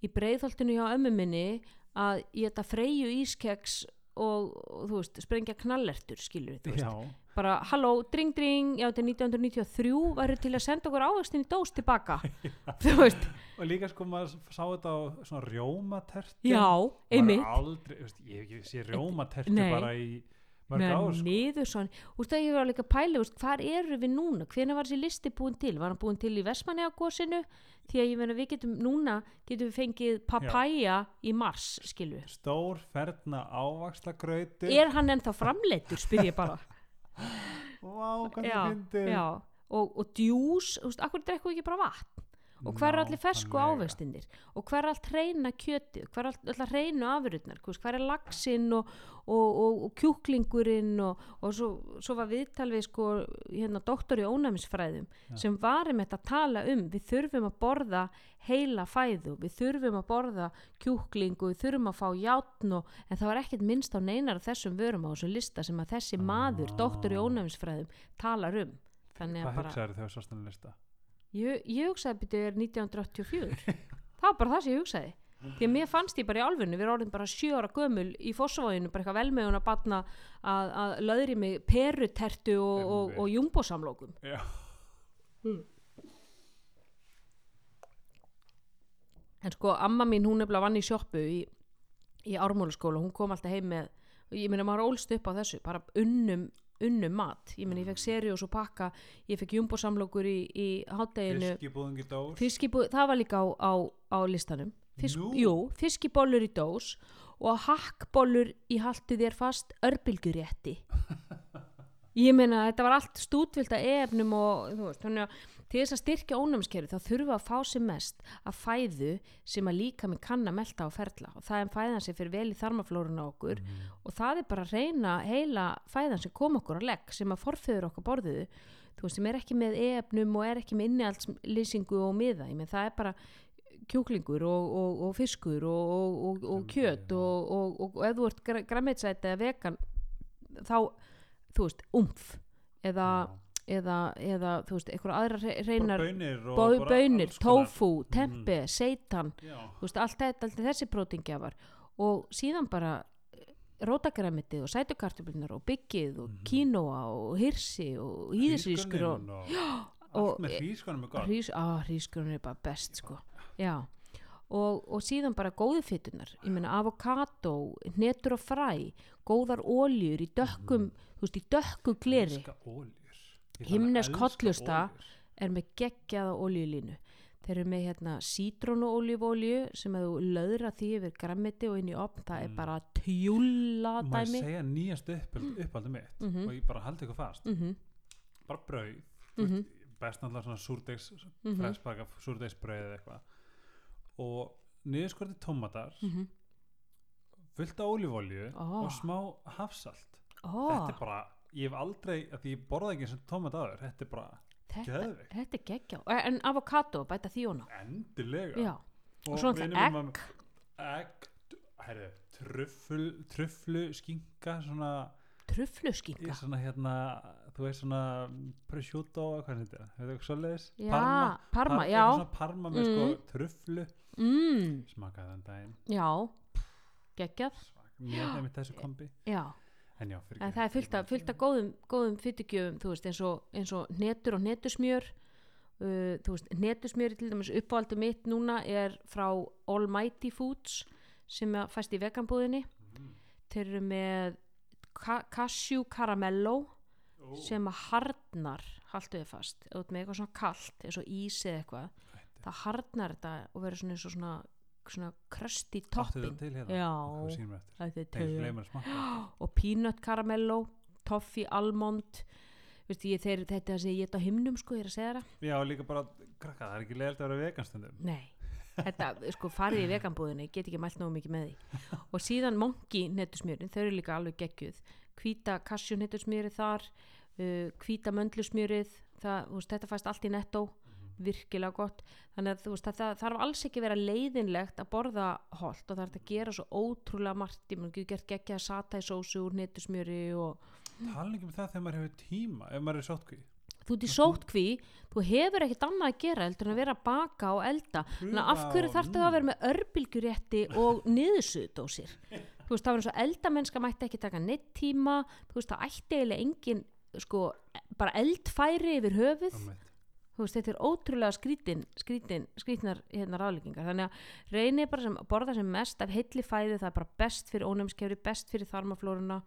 í breiðholtinu hjá ömmu minni að ég þetta freyju ískeks og, og þú veist, sprengja knallertur skilur þú veist, já, bara halló, dring dring, já þetta er 1993 væri til að senda okkur ávextin í dós tilbaka? Þú veist, og líka sko maður sá þetta á svona rjómatertu já, einmitt. aldrei, veist, ég ekki sé rjómatertu Nei. bara í mörg með ár sko. niður svona þú veist að ég var líka að pæla, hvað eru við núna? Hvenær var þessi listi búin til, var hann búin til í Vestmanniagosinu, því að ég meina við getum núna, getum við fengið papaya í mars, skilu stór ferna ávaksla gröyti er hann ennþá framleittur, spyr ég bara. Vá, hvað það já, og, og djús, þú veist, akkur drekku ekki bara vatn og hver er allir fersku ávextinir og hver er allt reyna kjötið hver er allt, allt reynu afurðnar hver er laxinn og, og, og, og kjúklingurinn og, og svo, svo var viðtal við sko hérna doktor í ónæmisfræðum Já. sem var um þetta að tala um við þurfum að borða heila fæðu við þurfum að borða kjúklingu við þurfum að fá játn og, en það var ekkert minnst á neinar af þessum vörum á þessum lista sem að þessi maður, doktor í Ah. ónæmisfræðum talar um Hvað hugsaður þegar sást hann lista? Ég, ég hugsaði byrju er 1984 það var bara það sem ég hugsaði. Því að mér fannst ég bara í álfunni við erum orðin bara sjö ára gömul í fósfóinu bara eitthvað velmegun að batna að, að löðri mig perutertu og, og, og jumbosamlokum. Já. en sko amma mín hún nefnilega vann í sjoppu í, í ármólaskóla hún kom alltaf heim með ég meina maður ólst upp á þessu bara unnum, unnum mat ég meina ég fekk seriós og pakka ég fekk jumbosamlokur í, í hátteginu Fiskibúðingi dós. Fiskibú, það var líka á, á, á listanum Fisk, Nú? Jú, fiskibollur í dós og hakkbollur í haltu þér fast örbylgjurétti ég meina þetta var allt stútvilt að efnum og þú veist, þannig að til þess að styrkja ónæmiskerfi þá við að fá sem mest að fæðu sem að líka með kann að melta á ferla. Og það er fæðan sem fyrir vel í þarmaflórun á okkur Mhm. og það er bara að reyna heila fæðan sem kom okkur á legg sem að forföður okkar borðuðu. Þú veist, sem er ekki með efnum og er ekki með innihaldslýsingu og miða, ég menn það er bara kjúklingur og, og, og fiskur og, og, og, og Sem- kjöt og, og, og, og ef þú ert græmmeitsæti eða vegan þá, þú veist, umf eða, eða, eða þú veist, eitthvað aðra reynar bönir og bó- bara bönir, tofu, tempe, seitan Já. þú veist, allt þetta, allt þessi prótingjafar og síðan bara rótagræmitið og sætukartöflunar og byggið og Mhm. kínoa og hirsi og hýðisrískur og og allt með hrískonum er gott. hrís, á, hrískurinn er bara best sko. Já. Og, og síðan bara góðu fytunar ég meina avokado, hnetur og fræ góðar óljur í dökkum þú veist, í dökku gleri Himnesk óljur. er með geggjaða oljulínu þeir eru með hérna sítrónuolífólju sem að þú löðra því yfir grammiti og inn í opn, það er Mm. bara tjúla Má ég dæmi segja nýjast upp, uppáldi mitt Mhm. og ég bara haldi ykkur fast. mhm, Bara brauð. mhm, Best náttúrulega svona súrdegs, Mhm. freshbaka súrdegsbrauð eða eitthvað. Og niðurskorti tómatar, mhm. fullt af ólífólju Ó. og smá hafsalt. Ó, Þetta er bara, ég hef aldrei, að því ég borða ekki og tómat aður, þetta er bara þetta, geðveikt. þetta er geggjá en avokado, bæta því hona endilega. já, og svo vinur náttúrulega minn var- egg herru, trufflu, trufflu skinka svona, trufluskinka svona hérna þú veist svona prosciutto hvað þetta? Er, hefur eitthvað svoleiðis? Já, parma, parma, Par- já. svona parma með Mm. sko trufflu mm, smakaði þann daginn. Já, geggjað. Mér hefði þessu kombi. Já, en já, en það er fullt af, fullt af góðum, góðum fytugjöfum, veist, eins og, eins og netur og netusmjör uh, veist, netusmjör til dæmis uppáhaldi mitt núna er frá Almighty Foods sem fæst í veganbúðinni. Mm. þeir eru með ka cashew caramello sem að harnar haltu þið fast, ert með eitthvað svona kalt eins og ís eða eitthvað það harnar þetta og verður svona eins og svona, svona krösti topping. þetta hérna? Já. Það er smakka og peanut caramello toffee almond. Veistu, ég, þeir, þetta er það sem ég get á himnum sko, ég er að segja það. Já, líka bara, krakka, það er ekki leiðilegt að vera veganstundum nei, þetta, sko, farið í veganbúðinni get ekki mælt nógu mikið með því. Og síðan monki netusmjörin, þau eru líka alveg geggjuð. Hvíta kassu netusmjörið þar uh, hvíta möndlusmjörið þetta fæst allt í nettó virkilega gott. Þannig að þú veist, það, það þarf alls ekki að vera leiðinlegt að borða holt og það er að gera svo ótrúlega margt. Ég mun ekki gert geggja satæsósu úr netusmjöri og tala ekki um það þegar maður hefur tíma ef maður er sótkví þú ert í sótkví, þú hefur ekkert annað að gera heldur en að vera að baka og elda. Þannig að af hverju þarftu það að vera með örbylgjurétti og niðursuðdósir þú veist það var eins og eldamennska mætti ekki taka neitt tíma. Þú veist það ætti eiginlega engin sko bara eldfæri yfir höfuð veist þetta er ótrúlega skrítin, skrítin skrítnar hérna ráðlíkingar þannig að reynið bara sem borða sem mest af heilli fæðu það er bara best fyrir ónæmiskefri best fyrir þarmaflóruna.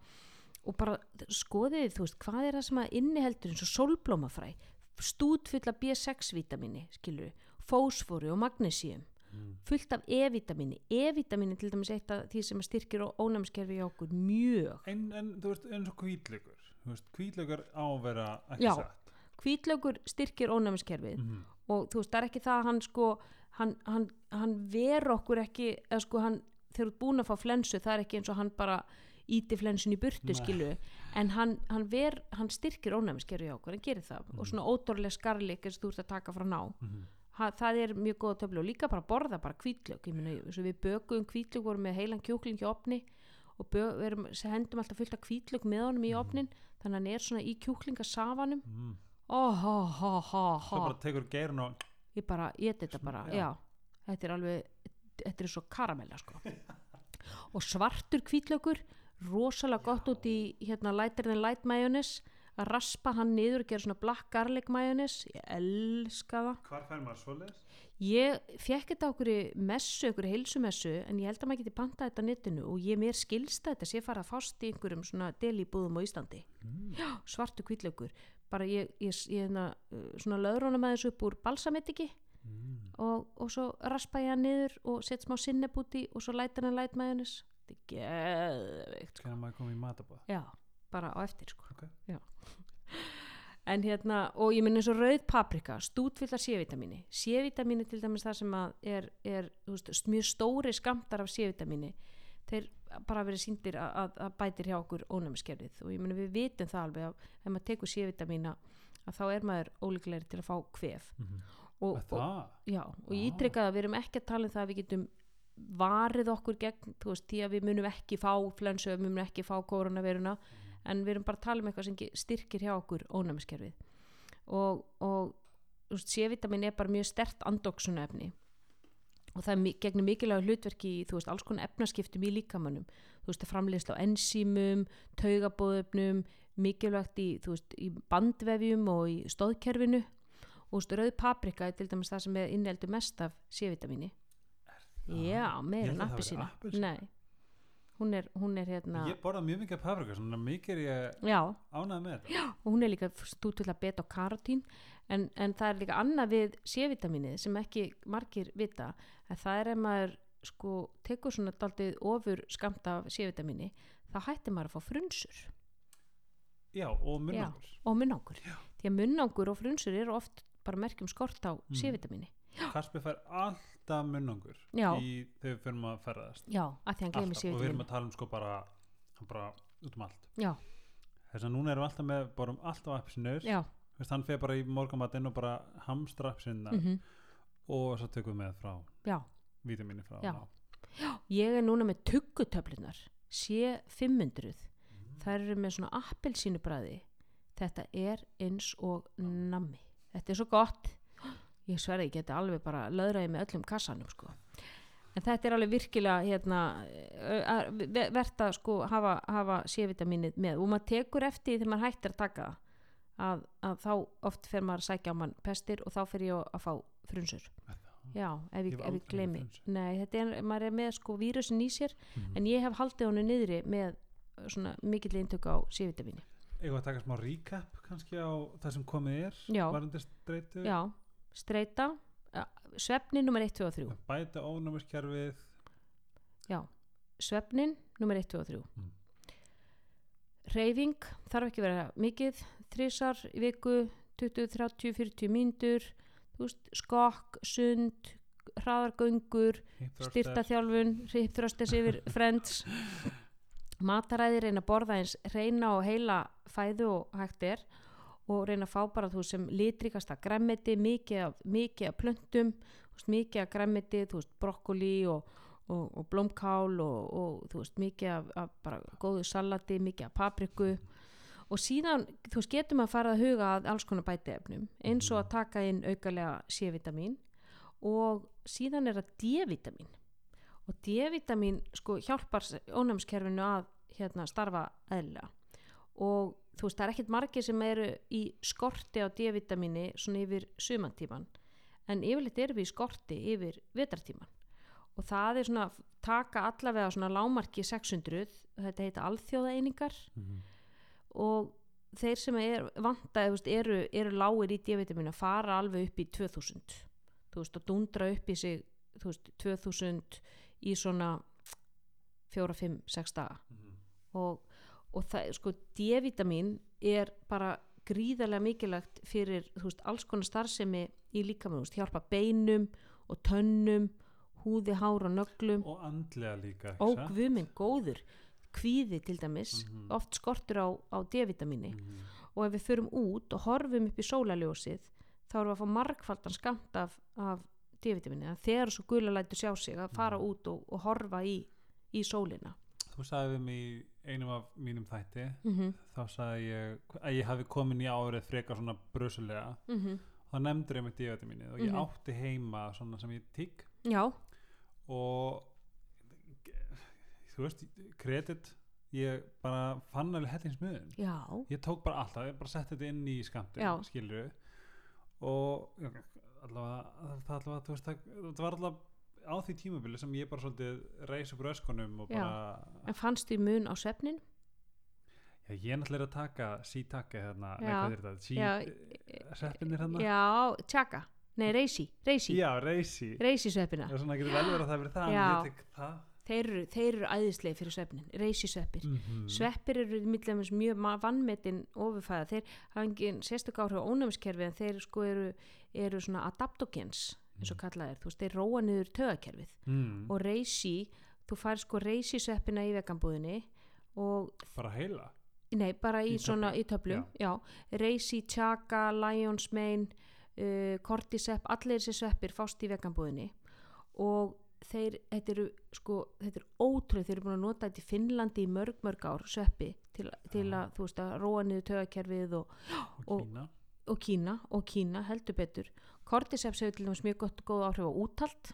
Og bara skoðið þú veist hvað er það sem að inniheldur eins og sólblómafræ? Stút full af B6 vitamini skilur fósfóru og magnesíum Mm. fullt af E-vitamini E-vitamini til dæmis eitt af því sem styrkir ónæmiskerfi hjá okkur mjög. En, en þú veist eins og kvítlaugur þú veist, kvítlaugur á að vera ekki Já. satt hvítlaugur styrkir ónæmiskerfið Mhm. og þú veist, það er ekki það að hann sko hann, hann, hann ver okkur ekki eða sko hann, þegar þú ert búin að fá flensu það er ekki eins og hann bara íti flensun í burtu Nei. skilu en hann, hann, ver, hann styrkir ónæmiskerfið hjá okkur, hann gerir það og svona ódórlega skarlik eins og þú ert að taka frá ná Mhm. ha, það er mjög góða töflu og líka bara borða bara hvítlaug ég meina, eins og við bökum hvítlaug vorum með heilan kjúkling í opni og bö, við erum, hendum alltaf fullt af hvítlaug með honum í opnin þannig að hann er svona í kjúklingasafanum Mm. Oh, ha, ha, Svo ha bara tekur geirinn og ég bara, ég þetta bara, já. þetta er alveg þetta er svo karamella sko. Og svartur hvítlaugur rosalega gott út í hérna lighter than light majónis að raspa hann niður og gera svona black garlic majónis ég elska það. Hvar fær maður svoleiðis? ég fekk þetta okkur í messu, okkur í heilsumessu en ég held að maður geti pantað þetta á netinu og ég mér skilsta þetta sé fara að fást í einhverjum svona delibúðum á Íslandi. Mm. já, svartu hvítlaugur bara ég, ég, ég hérna, uh, svona löðrónum með þessu upp úr balsametiki Mm. og, og svo raspa ég hann niður og set smá sinneb út í og svo læta hann læt majónis þetta er geðveikt sko. Hvernig maður komið í matabóð já, bara á eftir sko. Ok. já en hérna, og ég minn eins og rauð paprika stútfyllar C-vitamíni C-vitamíni til dæmis það sem að er, er veist, mjög stóri skamtar af C-vitamíni þeir bara verið síndir að, að, að bætir hjá okkur ónæmiskerfið. Og ég minn við vitum það alveg að ef maður tekur C-vitamína að þá er maður ólíklegri til að fá kvef. Og, Er og, Það? Já, og ég ítrykka að við erum ekki að tala um það að við getum varið okkur gegn, veist, því að við munum ekki fá flensu, við munum ekki fá koronaviruna, en við erum bara að tala um eitthvað sem styrkir hjá okkur ónæmiskerfið. Og, og C-vitamin er bara mjög stert andoksunefni og það gegnum mikilvæg hlutverki í, veist, alls konar efnaskiptum í líkamannum þú veist, framleiðslu á ensímum taugabóðöfnum mikilvægt í, veist, í bandvefjum og í stóðkerfinu og þú veist, rauð paprika er til dæmis það sem er inneldu mest af C-vitamini já, meira en að það appi sína væri appelsína. nei, hún er, hún er hérna Ég borða mjög mikið paprika svona mikið er ég já, ánægð með þetta. Og hún er líka stútvill að beta og karotín en, en það er líka annað við C-vitaminið sem ekki margir vita að það er ef maður sko tekur svona daldið ofur skamt af C-vitamini þá hættir maður að fá frunsur. Já, og munnangur. og munnangur. Því að munnangur og frunsur eru oft bara merkjum skort á Mm. C-vitamini Kaspi fær alltaf munnangur Já. í, þegar við fyrir að ferðast. Já, að því hann gleymir alltaf, og við erum að tala um sko bara, bara út um allt. Já, þess að núna erum við alltaf með, borum alltaf appsinur já, hann fer bara í morgamatinn og bara hamstra appsinna mm og svo tökum við með frá já. vítamini frá Já. Ná. ég er núna með tuggutöflunar C500 þær eru með svona appelsínubræði þetta er eins og nammi. Þetta er svo gott. Ég sverði, ég geti alveg bara löðraði með öllum kassanum sko. En þetta er alveg virkilega hérna, ö- að- sko hafa, hafa C-vitaminið með. Og maður tekur eftir því þegar maður hættir að taka það að, að þá oft fer maður að sækja á mann pestir og þá fer ég að fá frunsur já, ef Ég ég, frunsu. nei, þetta er, maður er með sko vírusin í sér Mhm. en ég hef haldið honum niðri með uh, svona mikill eintöku á C-vitamini Eigum við að taka smá recap kannski á það sem komið er Já. varandi streitu já, streita uh, svefnin nummer 1, 2 og 3 bæta ónæmiskerfið já, svefnin nummer 1, 2 og 3 Mm. reyfing þarf ekki að vera mikið þrísar í viku 20, 30, 40 mínútur þú veist, skokk, sund hraðargöngur styrta þjálfun, hipþröstes yfir friends. Mataræði reyna að borða eins reyna og heila fæðu og hægt er og reyna að fá bara þú sem litrikasta græmmiti mikið af, mikið af plöntum þú veist, mikið af veist, brokkoli og, og, og blómkál og, og þú veist, mikið af, af bara góðu salati, mikið af papriku og síðan, þú veist, getum að fara að huga að alls konar bætiefnum eins og að taka inn aukalega C-vitamin og síðan er það D-vitamin og D-vitamin sko hjálpar ónæmiskerfinu að hérna starfa eðlilega. Og þú veist það er ekkert margir sem eru í skorti á D-vitamini svona yfir sumantíman en yfirleitt erum við í skorti yfir vetartíman og það er svona taka allavega svona lámarki 600 þetta heita alþjóðaeiningar. Mhm. Og þeir sem er veist, eru, eru lágir í D-vitaminu að fara alveg upp í 2000 þú veist og dundra upp í sig veist 2000 í svona 4, 5, 6 daga. Mhm. og, og það, sko D-vitamin er bara gríðarlega mikilvægt fyrir veist, alls konar starfsemi í líkamann, hjálpa beinum og tönnum, húði, hár og nöglum. Og andlega líka og guðminn góður kvíði til dæmis, Mhm. oft skortur á, á D-vitamini Mhm. og ef við förum út og horfum upp í sólaljósið þá erum við að fá margfaldan skamt af, af D-vitamini, þegar svo gula lætur sjá sig að fara Mhm. út og, og horfa í, í sólina þú sagði við mig í einum af mínum þætti mm -hmm. þá sagði ég að ég hafi komin í árið frekar svona brusulega Mm þá nefndur ég með D-vitamini og ég Mhm. átti heima svona sem ég tigg já, og þú veist, kredit ég bara fann alveg hellingsmiðun já, ég tók bara alltaf, ég bara setti þetta inn í skamtin Já. skilur og já, allavega, það allavega þú veist, það, það var allavega á því tímabili sem ég bara svolítið reis upp röskunum og Já. bara en fannst því mun á svefnin já, ég er náttúrulega að taka sítakki hérna, nei Já. hvað er þetta, sí, Já. sveppinir hérna? Já, tjaka, nei, reysi reysi, já reysi reysi það er svona getur vel verið að það verið það en Já. ég tek það þeir þeir eru æðislega fyrir svefnin reysi sveppir mm sveppir eru mjög ma- vannmetin ofurfæða, þeir hafa engin sérstök áhrif á ónæmiskerfi en þeir sko eru, eru svona adaptogens eins og kallað er, þú veist, þeir róa niður tögakerfið mm. og reysi, þú fær sko reysi sveppina í veganbúðinni og bara heila? Nei, bara í, Í svona í töflum, já, reysi, tjaka, lions mane uh, kortisepp, allir þessi sveppir fást í veganbúðinni og þeir, þetta eru sko, þetta er ótrúið, þeir eru búin að nota þetta í Finnlandi í mörg, mörg ár sveppi til, til að, þú veist, að róa niður tögakerfið og, og Og- kína. og Kína og Kína heldur betur. Cordyceps hefur til dæmis mjög gott góð áhrif á úthald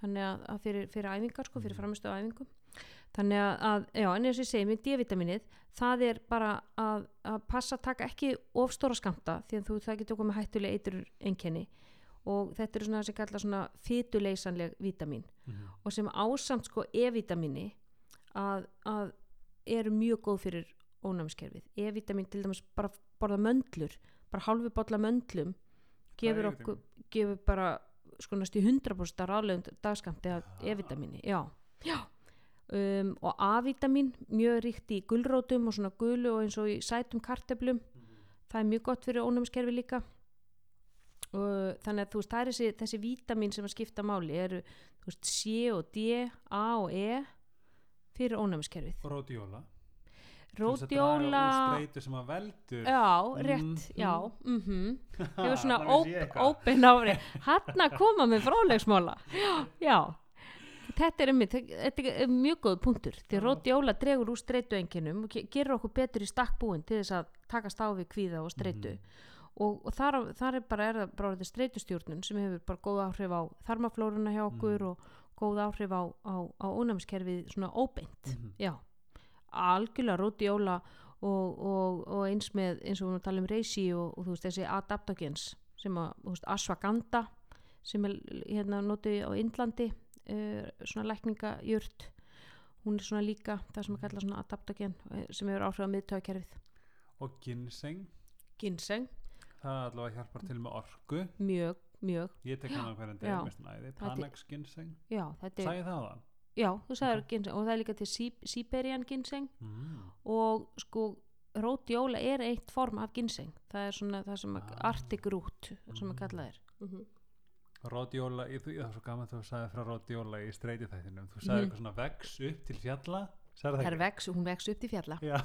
þannig að, að fyrir, fyrir æfingar sko, fyrir Mhm. framistu á æfingum. Þannig að, að já, en eins og ég segi með D-vitaminið, það er bara að, að passa að taka ekki ofstóra skamta því að þú það getur komið hættulega eitur einkenni og þetta eru svona sem kalla svona fytuleysanleg vítamin. Mm. og sem ásamt sko E-vitamini að, að eru mjög góð fyrir ónæmiskerfið. E-vitamin til dæmis bara borða möndlur bara hálfu bolla möndlum gefur okkur gefur bara sko næstu 100% ráðlegum dagskamti af Ah. E-vitamini já, já. Um, og A-vitamin mjög ríkt í gulrótum og svona gulu og eins og í sætum karteblum það er mjög gott fyrir ónæmiskerfi líka og þannig að þú veist það er þessi, þessi vítamin sem að skipta máli eru veist C og D, A og E fyrir ónæmiskerfið. Og ródjóla rótjóla streitu sem að veldur. Já, rétt, Mhm. já mm -hmm. ég var svona ópen ári hann að koma með frálegsmála já, já þetta er, einmitt, þetta er mjög góð punktur. Því rótjóla dregur úr streitu enginum og ge- gerir okkur betur í stakkbúin til þess að takast á við kvíða og streitu. Mhm. Og, og þar, þar er bara, er bara þetta streitustjórnun sem hefur bara góð áhrif á þarmaflóruna hjá okkur Mhm. og góð áhrif á, á, á ónæmiskerfið svona óbeint. Mhm. já, algjörlega rótjóla og, og, og eins með eins og við að tala um reysi og, þú veist þessi adaptogens sem að, þú veist, ashwagandha sem er hérna notið á Indlandi uh, svona lækningajurt. Hún er svona líka það sem er kallað svona adaptogen eh, sem hefur áhrif á miðtöðakerfið og ginseng? Ginseng, það allavega hjálpar til með orku mjög, mjög ég tek hann á hverjum deg með snæði Panax ginseng, sagði það þann já, þú sagður Ok. ginseng og það er líka til Siberian ginseng mm. og sko rótjóla er eitt form af ginseng það er svona það sem Ah. arctic root sem Mm. að kallað er mm -hmm. þú- það er svo gaman þú sagði frá ródjóla í streiti þættinum þú sagði Mhm. eitthvað svona vex upp til fjalla vex, hún vex upp til fjalla. Já,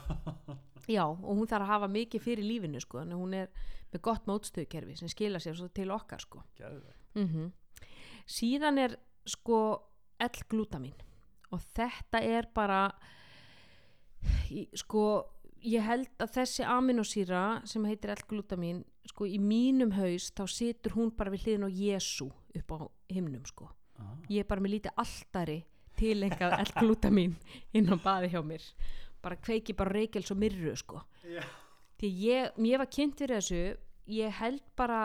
já, og hún þarf að hafa mikið fyrir lífinu sko, en hún er með gott mótstöðkerfi sem skila sér svo til okkar sko. mm síðan er sko L-glutamin og þetta er bara sko ég held að þessi aminosýra sem heitir L-glutamin sko í mínum haus þá situr hún bara við hliðin á Jésu upp á himnum sko. Ah. ég er bara með lítið alltari tilengað L-glutamin inn á baði hjá mér. Bara kveiki bara reykjels og myrru sko. Já. því ég, ég var kynnt fyrir þessu ég held bara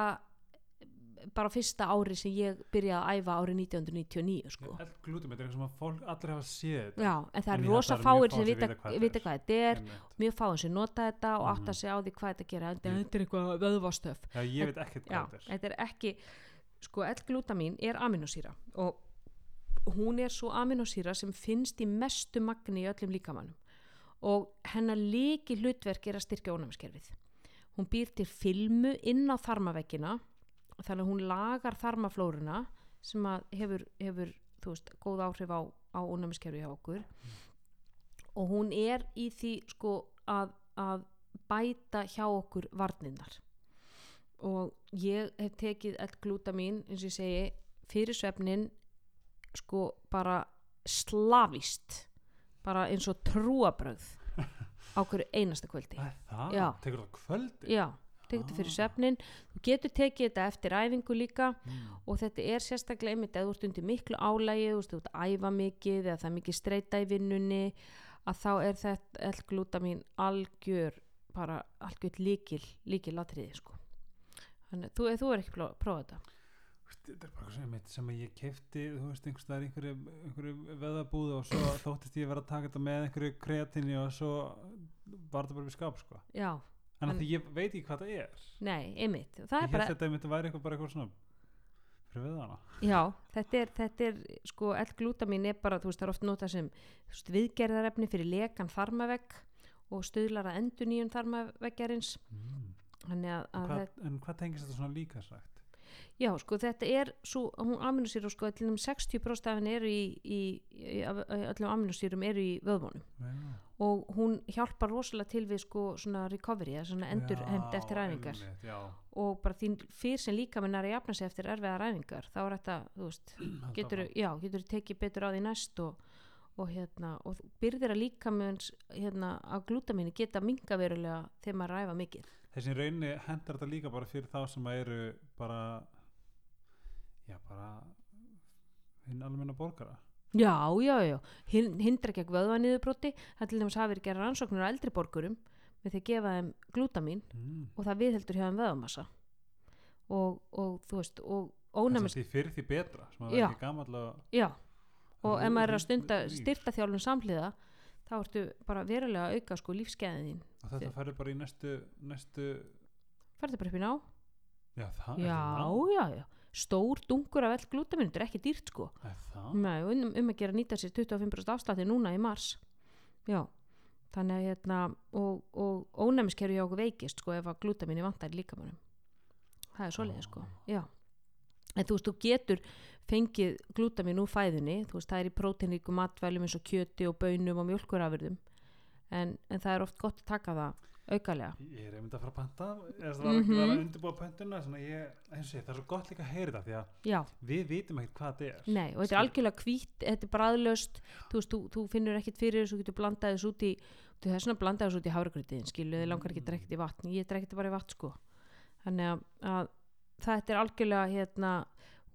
bara fyrsta ári sem ég byrjaði að æfa árið 1999 sko. Glútum, þetta er eitthvað sem fólk allir hafa séð já, en það En er rosa fáir sem vita, vita hvað þetta er. mjög fáir sem nota þetta og átta Mhm. sig á því hvað þetta gera Ég- þetta er eitthvað vöðvastöf. Já, ég veit ekkert hvað þetta er. þetta er ekki sko L-glutamin er aminosýra og hún er svo aminosýra sem finnst í mestu magni í öllum líkamannum og hennar líki hlutverk er að styrkja ónæmiskerfið. Hún býr til filmu inn á þarmaveggina þannig að hún lagar þarmaflóruna sem hefur, hefur veist, góð áhrif á, á ónæmiskerfi hjá okkur. Og hún er í því sko að, að bæta hjá okkur varninnar og ég hef tekið L-glutamin eins og ég segi fyrir svefnin sko bara slavist bara eins og trúabröð á hverju einasta kvöldi Það það, Já. tekur það kvöldi já, tekið þetta fyrir Ah. svefnin þú getur tekið þetta eftir æfingu líka Mm. og þetta er sérstaklega einmitt eða þú ert undir miklu álægi þú ert að æfa mikið eða það er mikið streyta í vinnunni að þá er þetta L-glutamin algjör bara algjör líkil líkil atriði sko þannig að þú, þú er ekki að prófa þetta þetta er bara sem, einmitt sem að ég kefti þú veist, einhvers staðar í einhverju, einhverju veðabúð og svo þóttist ég vera að taka þetta með einhverju kreatinni og svo var þetta bara við skap sko. já, en En- að ég veit ekki hvað það er. Nei, einmitt. Það ég er bara, held þetta myndi væri eitthvað bara eitthvað svona fyrir veðana já, þetta er, þetta er sko, L-glutamin er bara, þú veist, það er oft notað sem veist, viðgerðarefni fyrir lekan þarmavegg og stuðlar að endur nýjum þarmaveggjarins mm. að, en, að en hvað tengist þetta svona líka sagt Já, sko þetta er svo, hún aminosýru sko, um 60% af henni eru í, í, í öllum aminosýrum eru í vöðvónum Já. og hún hjálpar rosalega til við sko svona recovery, svona endur hend eftir já. og bara þín fyrr sem líka minn er að jafna sig eftir erfiðar æfingar, þá er þetta, þú veist, getur, já, getur tekið betur á því næst og, og hérna, og byrðir að líka með hérna á glútamínu geta minga verulega þegar maður ræfa mikið. þessi rauninni hendar þetta líka bara fyrir þá sem að eru bara já bara hinn almenna borgara Já, já, já, Hin, hindra gegn vöðvanniðubroti, það til dæmis hafi verið gera rannsóknur á eldri borgurum með því að gefa þeim glútamín mm. og það viðheldur hjá þeim vöðvamassa og, og þú veist, og ónæmis, að því fyrir því betra sem að Já. vera ekki gamall og já, og ef maður er að stunda rík. styrtaþjálfun samhliða, þá ertu bara verulega að auka sko lífskeiðin og þetta færði bara í næstu næstu Færðu bara upp í ná? já það Já, já, já, stór dungur af ell glútamín, þetta er ekki dýrt sko. Nei, um, um að gera nýta sér 25% afslætti núna í mars. Já, þannig að hérna og, og ónæmiskerfi hjá okkur veikist sko ef að glútamín er vantar líkamannum það er svoleiði sko. Já, en þú veist, þú getur fengið glútamín úr fæðunni þú veist, það er í próteinríku matvælum eins og kjöti og bönum og mjölkurafurðum en, en það er oft gott að taka það aukalega. Ég er einmitt að fara að panta það var ekki Mhm. verið að undirbúa pöntuna svona ég, ég, það er svo gott líka að heyra þetta því að já, við vitum ekkert hvað þetta er. Nei, og þetta er algjörlega hvít, þetta er bræðlaust, þú þú, þú finnur ekkert fyrir þessu, þú getur blandað þessu út í, þú þess vegna blandað þessu út í háragrytiðin, skilu, þið langar ekki að drekka þetta í vatn, ég drekka þetta bara í vatn, sko. Þannig að, að þetta er algjörlega, hérna,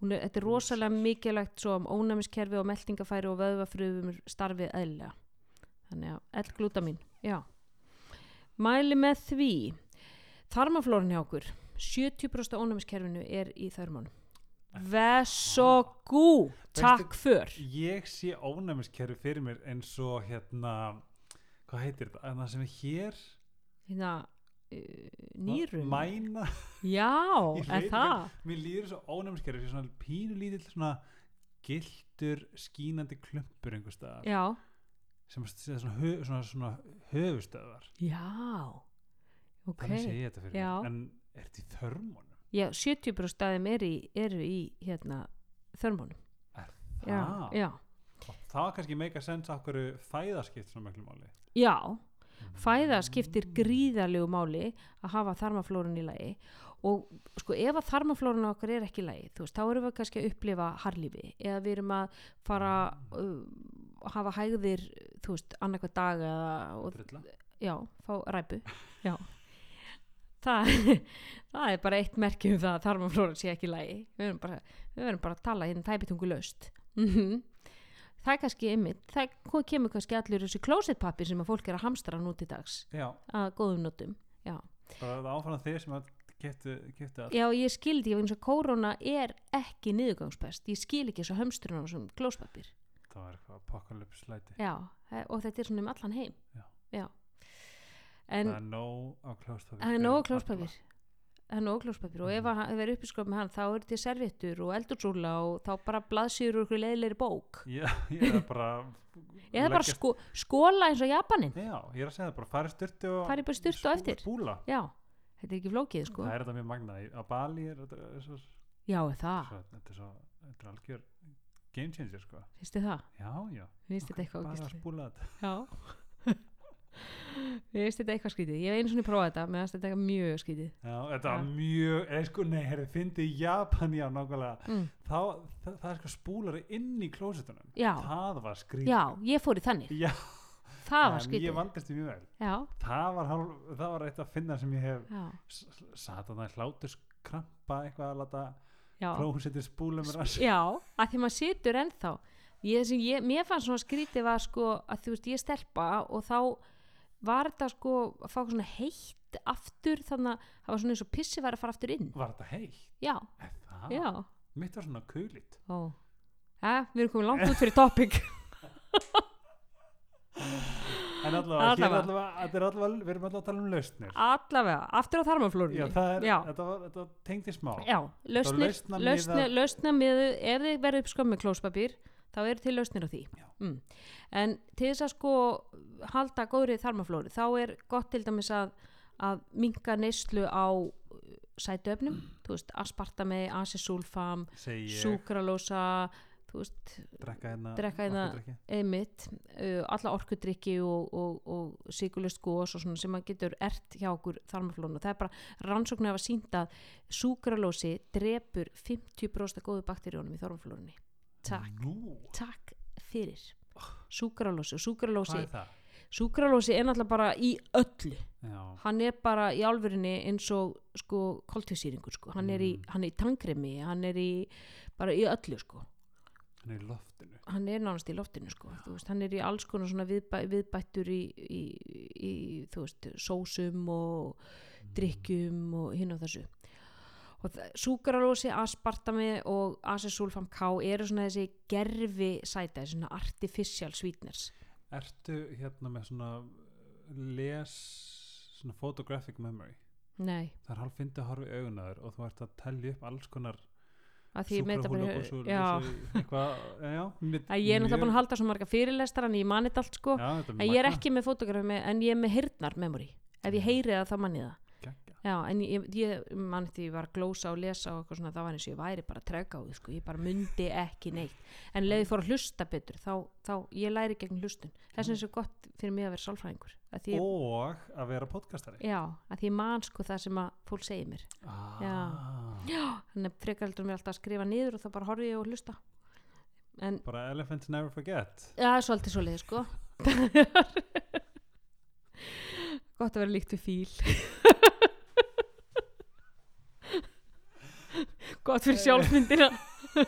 er, þetta er rosalega mikilvægt svo um ónæmiskerfi og meldingafæri og vöðvafröðum starfið eðlilega. Þannig að, L-glutamin, já. Mæli með því, þarmaflórin hjá okkur, 70% af ónæmiskerfinu er í þörmónum. Vesogú, takk för. ég sé ónæmiskerfi fyrir mér eins og hérna hvað heitir þetta, en það sem er hér Hérna, nýrun. mæna, Já, veit það? mér líður svo ónæmiskerfi svona pínu lítill svona gildur skínandi klumpur einhver staðar Já, sem er svona, hö, svona, svona höfustöðar já, ok. þannig sé ég þetta fyrir Já. mér en er þetta í þörmunum? Já, 70% staðum eru í, eru í hérna, þörmónum. Er Já, það? já, Og það kannski meika sens af hverju fæðaskipt svona miklu máli já. Fæða skiptir gríðarlegu máli að hafa þarmaflórun í lagi. Og sko ef að þarmaflórun okkar er ekki í lagi, þú veist, þá erum við kannski að upplifa harlífi eða við erum að fara uh, að hafa hægðir, þú veist, annarkvæð dag eða, og já, fá ræpu. Já. Það, það er bara eitt merki um það að þarmaflóran sé ekki í lagi. Við verðum bara, bara að tala hérna tæpitungu laust mm það er kannski einmitt, það kemur kannski allur þessi klósettpapir sem að fólk er að hamstra nú til dags Já, að góðum notum já, bara það áfram þeir sem að getu, getu að já ég skildi ég vegna að kóróna er ekki niðurgangspest ég skil ekki þessu hamstruna sem klóspapir það var eitthvað apokalypse slæti já, e- og þetta er svona um allan heim. Já. en það er nóg á klóspapir Það er nóg klóspapir Það er nóg klóspapir og ef það er uppiskróp með hann þá er þetta serviettur og eldursúla og þá bara blaðsýður úr ykkur leiðilegri bók. Já, ég er bara Eða bara leggjast- sko, skóla eins og Japanin Já, ég er að segja það bara farið styrtu og Farið bara í sturtu á eftir. Búla Já, þetta er ekki flókið sko. Það er þetta mjög magnað. Á Bali er þetta svo, já, er það, svo, þetta er svo þetta er algjör game changer sko. Finnst þið það? Já, já, finnst þetta eitthvað bara spúla þetta. Já Mér finnst þetta eitthvað skrítið, ég hef einu svona prófað þetta finnst þetta eitthvað mjög skrítið. Já, þetta var Já. mjög, eða sko, nei, herri, fyndi í Japan, já, nákvæmlega. Mm. þá, það, það er sko spúlari inn í klósitunum Já. það var skrítið. Já, ég fór í þannig, já. Það var en ég skrítið. vandist því mjög vel. Já, það var, það var eitt að finna sem ég hef að það hlátur krampa eitthvað að láta já. klósetir spúla mér að Já, að því maður situr ennþá. Ég, ég, Mér fannst svona skrítið var sko að þú veist ég er stelpa og þá var þetta sko að fá svona heitt aftur þannig að það var svona eins og pissi var að fara aftur inn var þetta heitt? Já, það? já mitt var svona kulit Ó. Ja, við erum komið langt út fyrir topic en allavega, Allavega. hér allavega, allavega við erum allavega að tala um lausnir Allavega, aftur á þarmaflórunni já, það er, Já. Þetta, var, þetta tengdi smá Já, lausnir, með, ef þið verður upp skömmu klóspapír, þá eru til lausnir á því. Mm. En til þess að sko halda góðri þarmaflóri, þá er gott til dæmis að, að minka neyslu á uh, sætuöfnum, þú veist, aspartami, ég, súkralósa, þú veist, drekka hérna drekka hérna- orkudrykki. einmitt, uh, alla orkudrykki og, og, og sigurlust gós og svona sem að getur ert hjá okkur þarmaflónu. Það er bara rannsóknir hafa sínt að súkralósi drepur 50% af góðu bakteríunum í þarmaflórunni. Takk, Nú, takk fyrir. Súkralósi og súkralósi, súkralósi er náttúrulega bara í öllu. Já, Hann er bara í álfurinni eins og sko koltvísýringur sko. Hann er í, Mm. hann er í tangremi, hann er í, bara í öllu sko. hann er í loftinu hann er nánast í loftinu sko. Veist, hann er í alls konar svona viðbæ, viðbættur í, í, í þú veist, sósum og drikkjum og hinn og þessu og súkaralósi, aspartami og asesulfam K eru svona þessi gerfi sæta, svona artificial sweeteners. Ertu hérna með svona les svona photographic memory? Nei, það er hálf fyndi að horfa í augunaður og þú ert að tellja upp alls konar bara súkrahúlabúsur já, eitthvað, já, mjög- ég er náttúrulega búin að halda svo marga fyrirlestar en ég mani þetta allt sko. Já, en ég er ekki með fotografi en ég er með hirtnar memory ef ég heyri það þá manni það. Já, en ég, ég mann eftir ég var að glósa og lesa og eitthvað svona, það var eins og ég væri bara að treka á því, sko, ég bara myndi ekki neitt. En leði fór að hlusta betur þá, þá ég læri gegn hlustun. Þess vegna er svo gott fyrir mig að vera sálfræðingur að ég, og að vera podcastari. Já, að því ég man sko það sem að fólk segir mér. Ah, þannig frekar heldur mér alltaf að skrifa niður og þá bara horfi ég og hlusta. En bara elephants never forget. Já, svolítið svolítið sko. Gott að vera líkt við fíl Gott fyrir sjálfsmyndina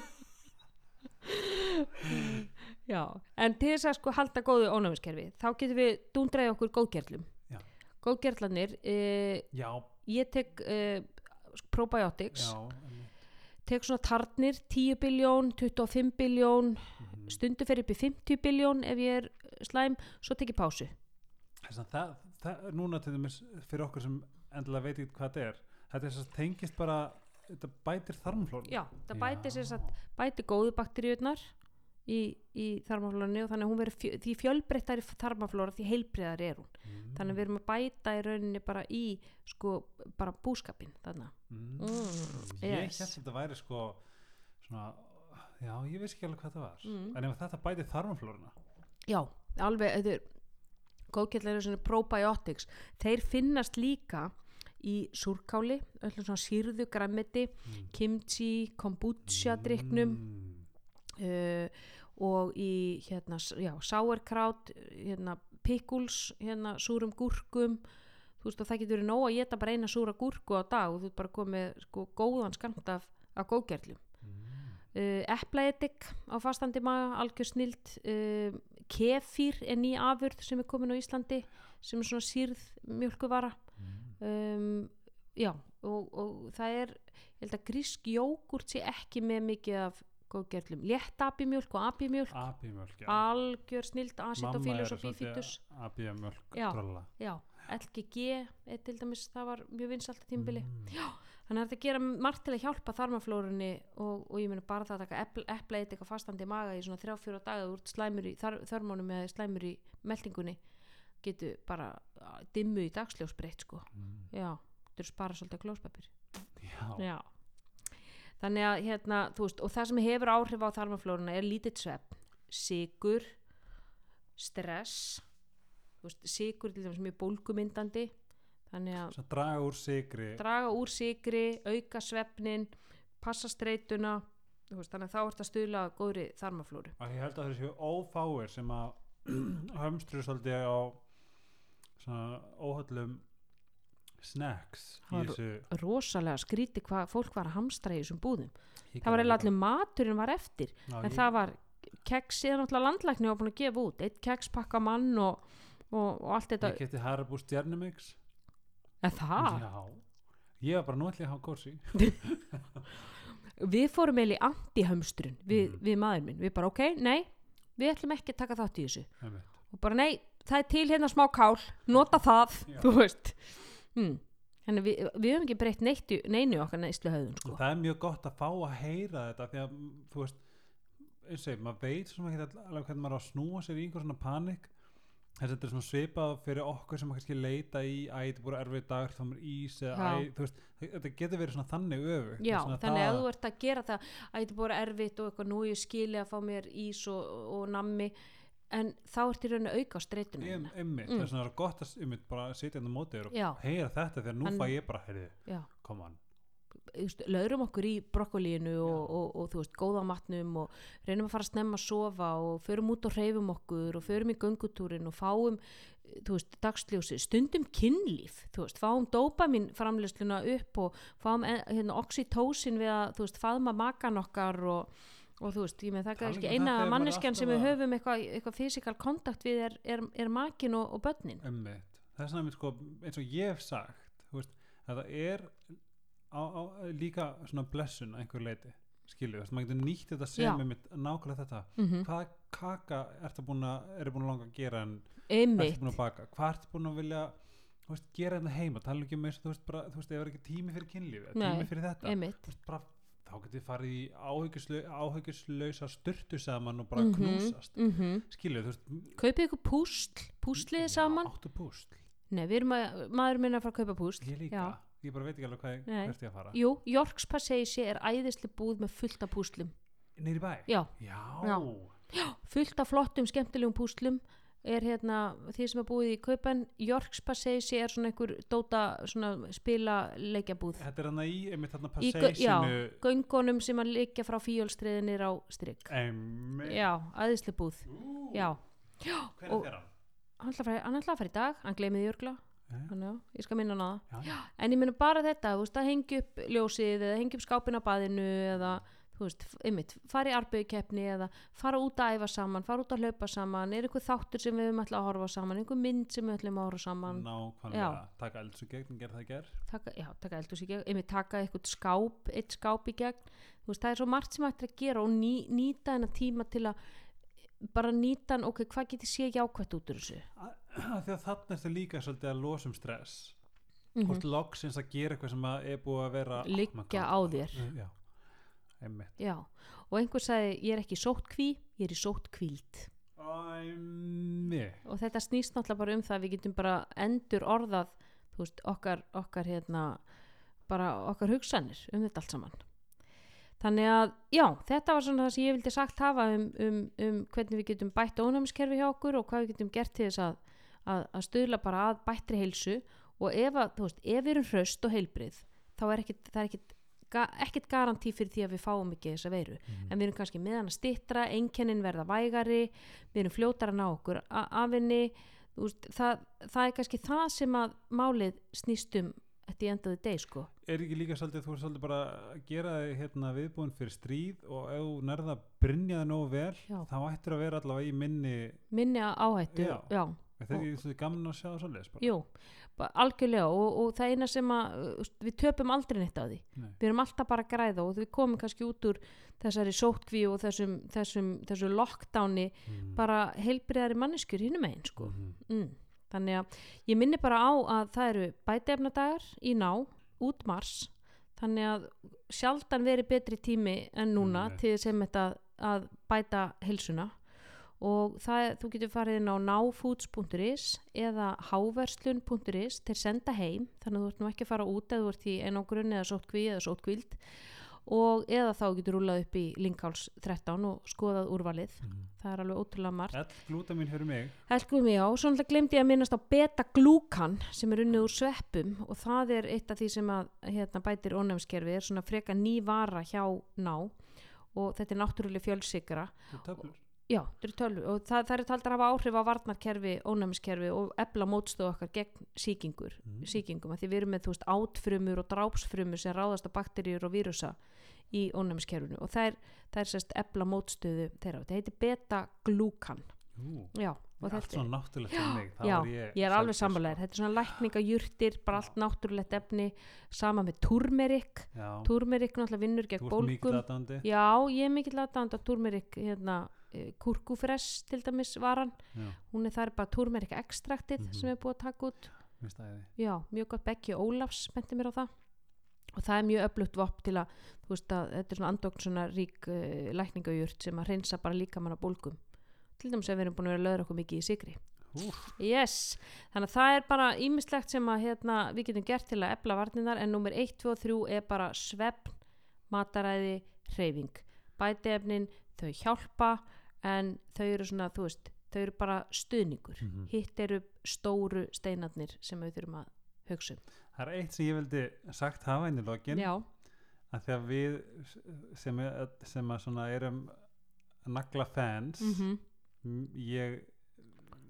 Já, en til þess að sko halda góðu ónæmiskerfi þá getum við dúndraði okkur góðgerlum Já. Góðgerlanir uh, já, ég tek uh, probiotics já einmitt. tek svona tarnir 10 biljón, 25 biljón Mhm. stundu fer upp í 50 biljón ef ég er slæm, svo tek ég pásu Þess að það, það er núna til dæmis fyrir okkur sem endilega veit ekki hvað þetta er þetta er þess að tengist bara þetta bætir þarmflórin já, það bæti sér satt bæti góðu bakteríunar í, í þarmaflórunni og þannig að hún verður fjö, því fjölbreyttari þarmaflóra því heilbreyðar er hún mm. þannig að við erum að bæta í rauninni bara í sko, bara búskapin þannig mm. Mm, ég yes. held að þetta væri sko svona, já, ég veist ekki alveg hvað það var Mm. en ef þetta bætir þarmflórina já, alveg þetta er góðkjallar eru svona probiotics þeir finnast líka í súrkáli, öllum svona sýrðu græmiti, mm. kimchi kombucha dryknum mm. uh, og í hérna, já, sauerkraut hérna, pickles, hérna, súrum gúrkum þú veist og það getur verið nóg að geta bara eina súra gúrku á dag og þú ert bara komið sko, góðan skamt af, af góðgerlum Mm. uh, eplaedik á fastandi maga, algjör snild uh, kefir er ný afurð sem er komin á Íslandi sem er svona sýrð mjölkuvara. Um, já og, og það er ég held að grísk jógurt sé ekki með mikið af góðgerlum létt abimjölk og abimjölk abimjölk, já. Algjör snild acetophilis og bifidus abimjölk Já. drolla já, LGG til dæmis það var mjög vinsalt tímbili mm. þannig að þetta gera margt til að hjálpa þarmaflórunni og, og ég meina bara það að taka epl, epla eitt eitthvað fastandi maga í svona þrjá fjóra daga úr slæmur í þar, þörmónum eða slæmur í meldingunni getur bara dimmu í dagsljósbreytt sko Mm. já, þú spara svolítið klóspapir já, Já. Þannig að hérna, þú veist, og það sem hefur áhrif á þarmaflóruna er lítið svepp, sigur, stress, veist, sigur til dæmis mjög bólgumyndandi, þannig að draga úr sigri draga úr sigri, auka svefnin, passa streituna, þú veist, þannig að þá ert að stuðla að góðri þarmaflóru. og ég held að þessu ófáir sem að hömstru svolítið á svona óhöllum snacks Það var- Rosalega skríti hvað fólk var að hamstra í þessum búðum. Ég Það var líka. allir maturinn var eftir, Já, en ég- það var keks, eða náttúrulega landlækni var búin að gefa út, eitt kekspakka mann og, og, og allt þetta. Ég geti Haribo stjernumix En það? Já Ég var bara ég að hafa kórsi við fórum eiginlega í anti-hömstrun við, Mhm. við maður minn, við bara ok, nei við ætlum ekki að taka þátt í þessu og bara nei, það er til hérna smá kál nota það, Já. þú veist mm. þannig við, við höfum ekki breytt neitt í- neinu okkar neyslu höfðun sko. Það er mjög gott að fá að heyra þetta því að þú veist eins og maður veit svona ekki alveg hvernig maður á að snúa sér í einhver svona panik þess að þetta er svona svipað fyrir okkur sem kannski leita í æ, þetta búin erfið dagur þá er ís eða Já. æ, þú veist, þetta getur verið svona þannig öfu já, þannig að þú ert að gera það að þetta bara erfitt og eitthvað nú ég skili að fá mér ís og, og nammi en þá ert í rauninu að auka á streituna þína. Einmitt, Mm. það er gott að einmitt, bara sitja hérna á móti þér og heyra þetta að nú En- fæ ég bara, heyrðu, koma hann löðrum okkur í brokkolínu og, og, og, þú veist, góða matnum og reynum að fara að snemma að sofa og förum út og hreyfum okkur og förum í göngutúrin og fáum þú veist, dagsljósi, stundum kynlíf þú veist, fáum dópamin framleysluna upp og fáum eh, hérna, oxytósin við að, þú veist, faðma makan okkar og, og þú veist, ég með er kannski ekki um eina er manneskjan sem við höfum eitthvað, eitthvað fysikal kontakt við er, er, er makin og, og börnin. Það er svona einmitt, sko, eins og ég hef sagt veist, að það er á, á, líka svona blessun að einhver leiti skilju, þú veist, maður getur nýtt þetta sem Já. einmitt, nákvæmlega þetta. Mm hvaða kaka ertu búin að, er búin að langa að gera en ertu búin að baka? Hvað ertu búin að vilja veist, gera þetta heima, tala ekki um þú veist, bara, þú veist, það er ekki tími fyrir kynlífi tími fyrir þetta. Einmitt. Þú veist, bara, þá getið þið farið í áhyggjuslausa styrtu saman og bara Mhm, knúsast. mhm. skilju, þú veist kaupið ykkur púsl, púsliði saman. áttu púsl, Nei, við erum að, maður minna að fara að kaupa púsl ég líka. Já. ég bara veit ekki alveg hvað Nei. hvert ég að fara. Jú, Yorks Passage er æðisli búð með fullt af púslum. Neyri bæ? Já, já, Já. fullt af flottum, skemmtilegum púslum er hérna, því sem er búið í kaupan Yorks Passage er svona einhver dóta, svona spila leikjabúð þetta er hann í einmitt þarna Í gö- já. göngunum sem að leikja frá fíjólstriðinir á strikk Já, æðisli búð Já, hvernig og- fer hann? hann ætla að fara, hann að í dag hann gleymiði jörgla, Eh, þannig að ég skal minna hann á það. En ég meina bara þetta, þú veist, að hengja upp ljósið eða hengja upp skápin á baðinu eða, þú veist, einmitt, fara í arbeiðkeppni eða fara út að æfa saman fara út að hlaupa saman, er eitthvað þáttur sem við höfum ætla að horfa saman, einhver mynd sem við ætlum að horfa saman, nákvæmlega Já. taka elds og gegn, gera það í ger taka, já, taka eldur sig gegn einmitt taka eitthvað skáp, eitt skáp í gegn. Þú veist, það er svo margt sem ættir að gera og ný, nýta hennar tíma til að bara nýta hann, ok, hvað getur sé jákvætt út úr þessu? Því að líka svolítið að losa um stress. Mm Þú ert loksins að gera eitthvað sem að er búið að vera liggja á þér. Já, já, og einhver sagði, ég er ekki sótt kví ég er í sótt kvíld og þetta snýst náttúrulega bara um það að við getum bara endur orðað veist, okkar, okkar hérna bara okkar hugsanir um þetta allt saman. Þannig að já, þetta var svona það sem ég vildi sagt hafa um, um, um hvernig við getum bætt ónæmiskerfi hjá okkur og hvað við getum gert til þess að, að, að stuðla bara að bættri heilsu. Og ef, að, veist, ef við erum hraust og heilbrið þá er ekkit, það er ekkit, ga, ekkit garantí fyrir því að við fáum ekki þessa veiru. En við erum kannski meðan að stittra, einkennin verða vægari, við erum fljótar að ná okkur a- af henni. Þú veist, það, það er kannski það sem að málið snýst um þetta í endaði deg sko. Er ekki líka svolítið, þú er svolítið bara að gera hérna viðbúin fyrir stríð og ef þú nærða að brinja það nógu vel Já. þá ættir að vera allavega í minni minni áhættu Já. já, þetta er svolítið gaman að sjá það svolítið jú, algjörlega og, og það eina sem að uh, við töpum aldrei neitt á því Nei. við erum alltaf bara að græða og við komum kannski út úr þessari sótkví og þessum, þessum, þessu lockdowni Mm. bara heilbriðari manneskjur hinnum einn sko Mhm. mm. þannig að ég minni bara á að það eru bætefnadagar í ná út mars þannig að sjaldan veri betri tími en núna Einmitt. til sem þetta að bæta heilsuna og það, þú getur farið inn á náfoods.is eða háverslun.is til senda heim þannig að þú ert nú ekki að fara út eða þú ert í einangrunni eða sótkví eða sótkvíld og eða þá getur rúlað upp í Linkháls 13 og skoðað úrvalið. Það er alveg ótrúlega margt. All glúta mín fyrir mig. Helgum já, svo náttúrulega glemdi ég að minnast á beta-glúkan sem er unnið úr sveppum. Og það er eitt af því sem að hérna, bætir ónæmskerfi, er svona freka ný vara hjá ná. Og þetta er náttúrulega fjölsikra Þú töflur Já, tölvu og það, það er taldar að hafa áhrif á varnarkerfi, ónæmiskerfi og ebla mótstöðu okkar gegn síkingur, Mm. síkingum, af því við erum með veist átfrumur og drápsfrumur sem ráðast á bakteríur og vírusa í ónæmiskerfinu og það er, það er sérst ebla mótstöðu þeirra, þetta heitir beta-glúkan. Jú, Já, og allt svona náttúrulegt fyrir mig. Þá Já, ég, ég er alveg selfish, sammálaðir, þetta er svona lækningajurtir, bara allt náttúrulegt efni, sama með turmerik, turmerik náttúrulega vinnur gegn bólgum. Já, ég er mikill aðdánd að turmerik, hérna, kurkufress til dæmis varan, Já, hún er það er bara turmerik ekstraktið Mhm. sem er búið að taka út. Já, mjög gott Beggi Ólafs benti mér á það og það er mjög öflugt vopp til að, þú veist að þetta er svona andokn svona rík uh, lækningajurt sem að reynsa bara líka manna bólgum. Til dæmis ef við erum búin að vera að löður okkur mikið í sigri. Úf, Yes, þannig að það er bara ímislegt sem að hérna, við getum gert til að efla varninar en nummer 1, 2 og 3 er bara svefn, mataræði, hreyfing. Bætiefnin, þau hjálpa en þau eru svona, þú veist, þau eru bara stuðningur. Mhm. Hitt eru stóru steinarnir sem við þurfum að hugsa um. Það er eitt sem ég vildi sagt hafa inn í lokin Já, að því að við sem, sem að svona erum nagla fans mm m- ég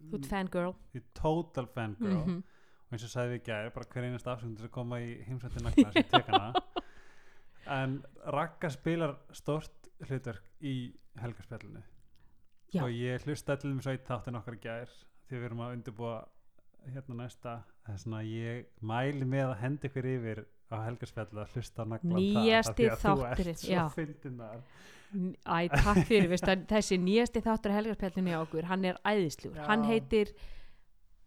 þú ert fangirl. ég er total fangirl Mm og eins og sagði við gæri bara hver einast afsökun til að koma í heimsætti nagla sem tek hana en Ragga spilar stort hlutverk í helgarspjallinu Já. og ég hlusta allir um svo eitt þáttin okkar gær því við erum að undirbúa hérna næsta það er svona ég mæli með að hendi ykkur yfir á helgarspjallu að hlusta naglan Nýjasti það af því að þú þátturinn, ert svo já. fyndin þar Æ, takk fyrir, veist, að þessi nýjasti þáttur helgarspjallinu á okkur, hann er æðisljúr. Já. Hann heitir,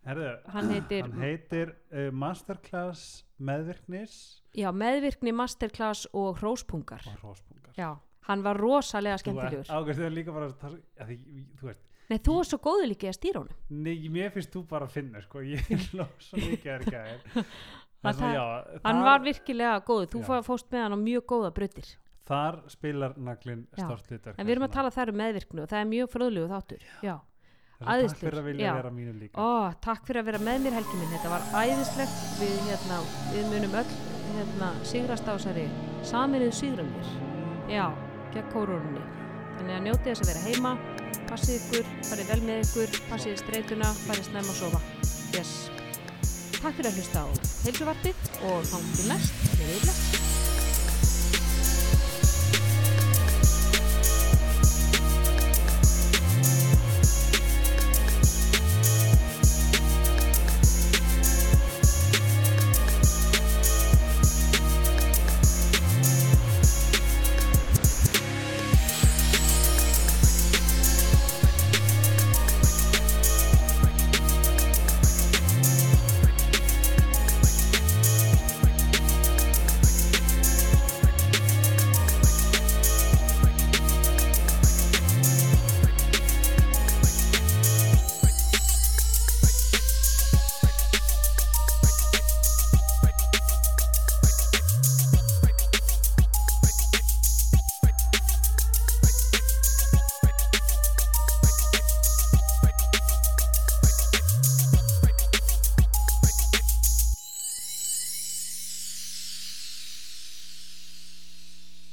Herðu, hann heitir, hann heitir uh, Masterclass meðvirknis já, meðvirkni, masterclass og hróspungar. og hróspungar Já, hann var rosalega skemmtilegur. Ágæst, þið er líka bara að, að því, þú veist, Nei, þú er svo góður líka í að stýra honum. nei, mér finnst þú bara að finna, sko, ég hló svo mikið er gæðir. Það- já, Hann var virkilega góður, þú Já. fó- fórst með hann á mjög góða bruttir. þar spilar naglinn Já. stort hlutar. En við erum að tala þar um meðvirkni og það er mjög fröðlegu þáttur. Já. Takk fyrir að vilja já. vera mínu líka. Ó, takk fyrir að vera með mér helgi minn, þetta var æðislegt. Við, hérna, við munum öll hérna, sigrast á þessari saminuð sigramir. Já, gegn kórunni. Þannig að njótið þess að vera heima, passið ykkur, farið vel með ykkur, passið streytuna, farið snemma að sofa. Yes. Takk fyrir að hlusta á heilsuvarpið og þá til næst, með yfirlega.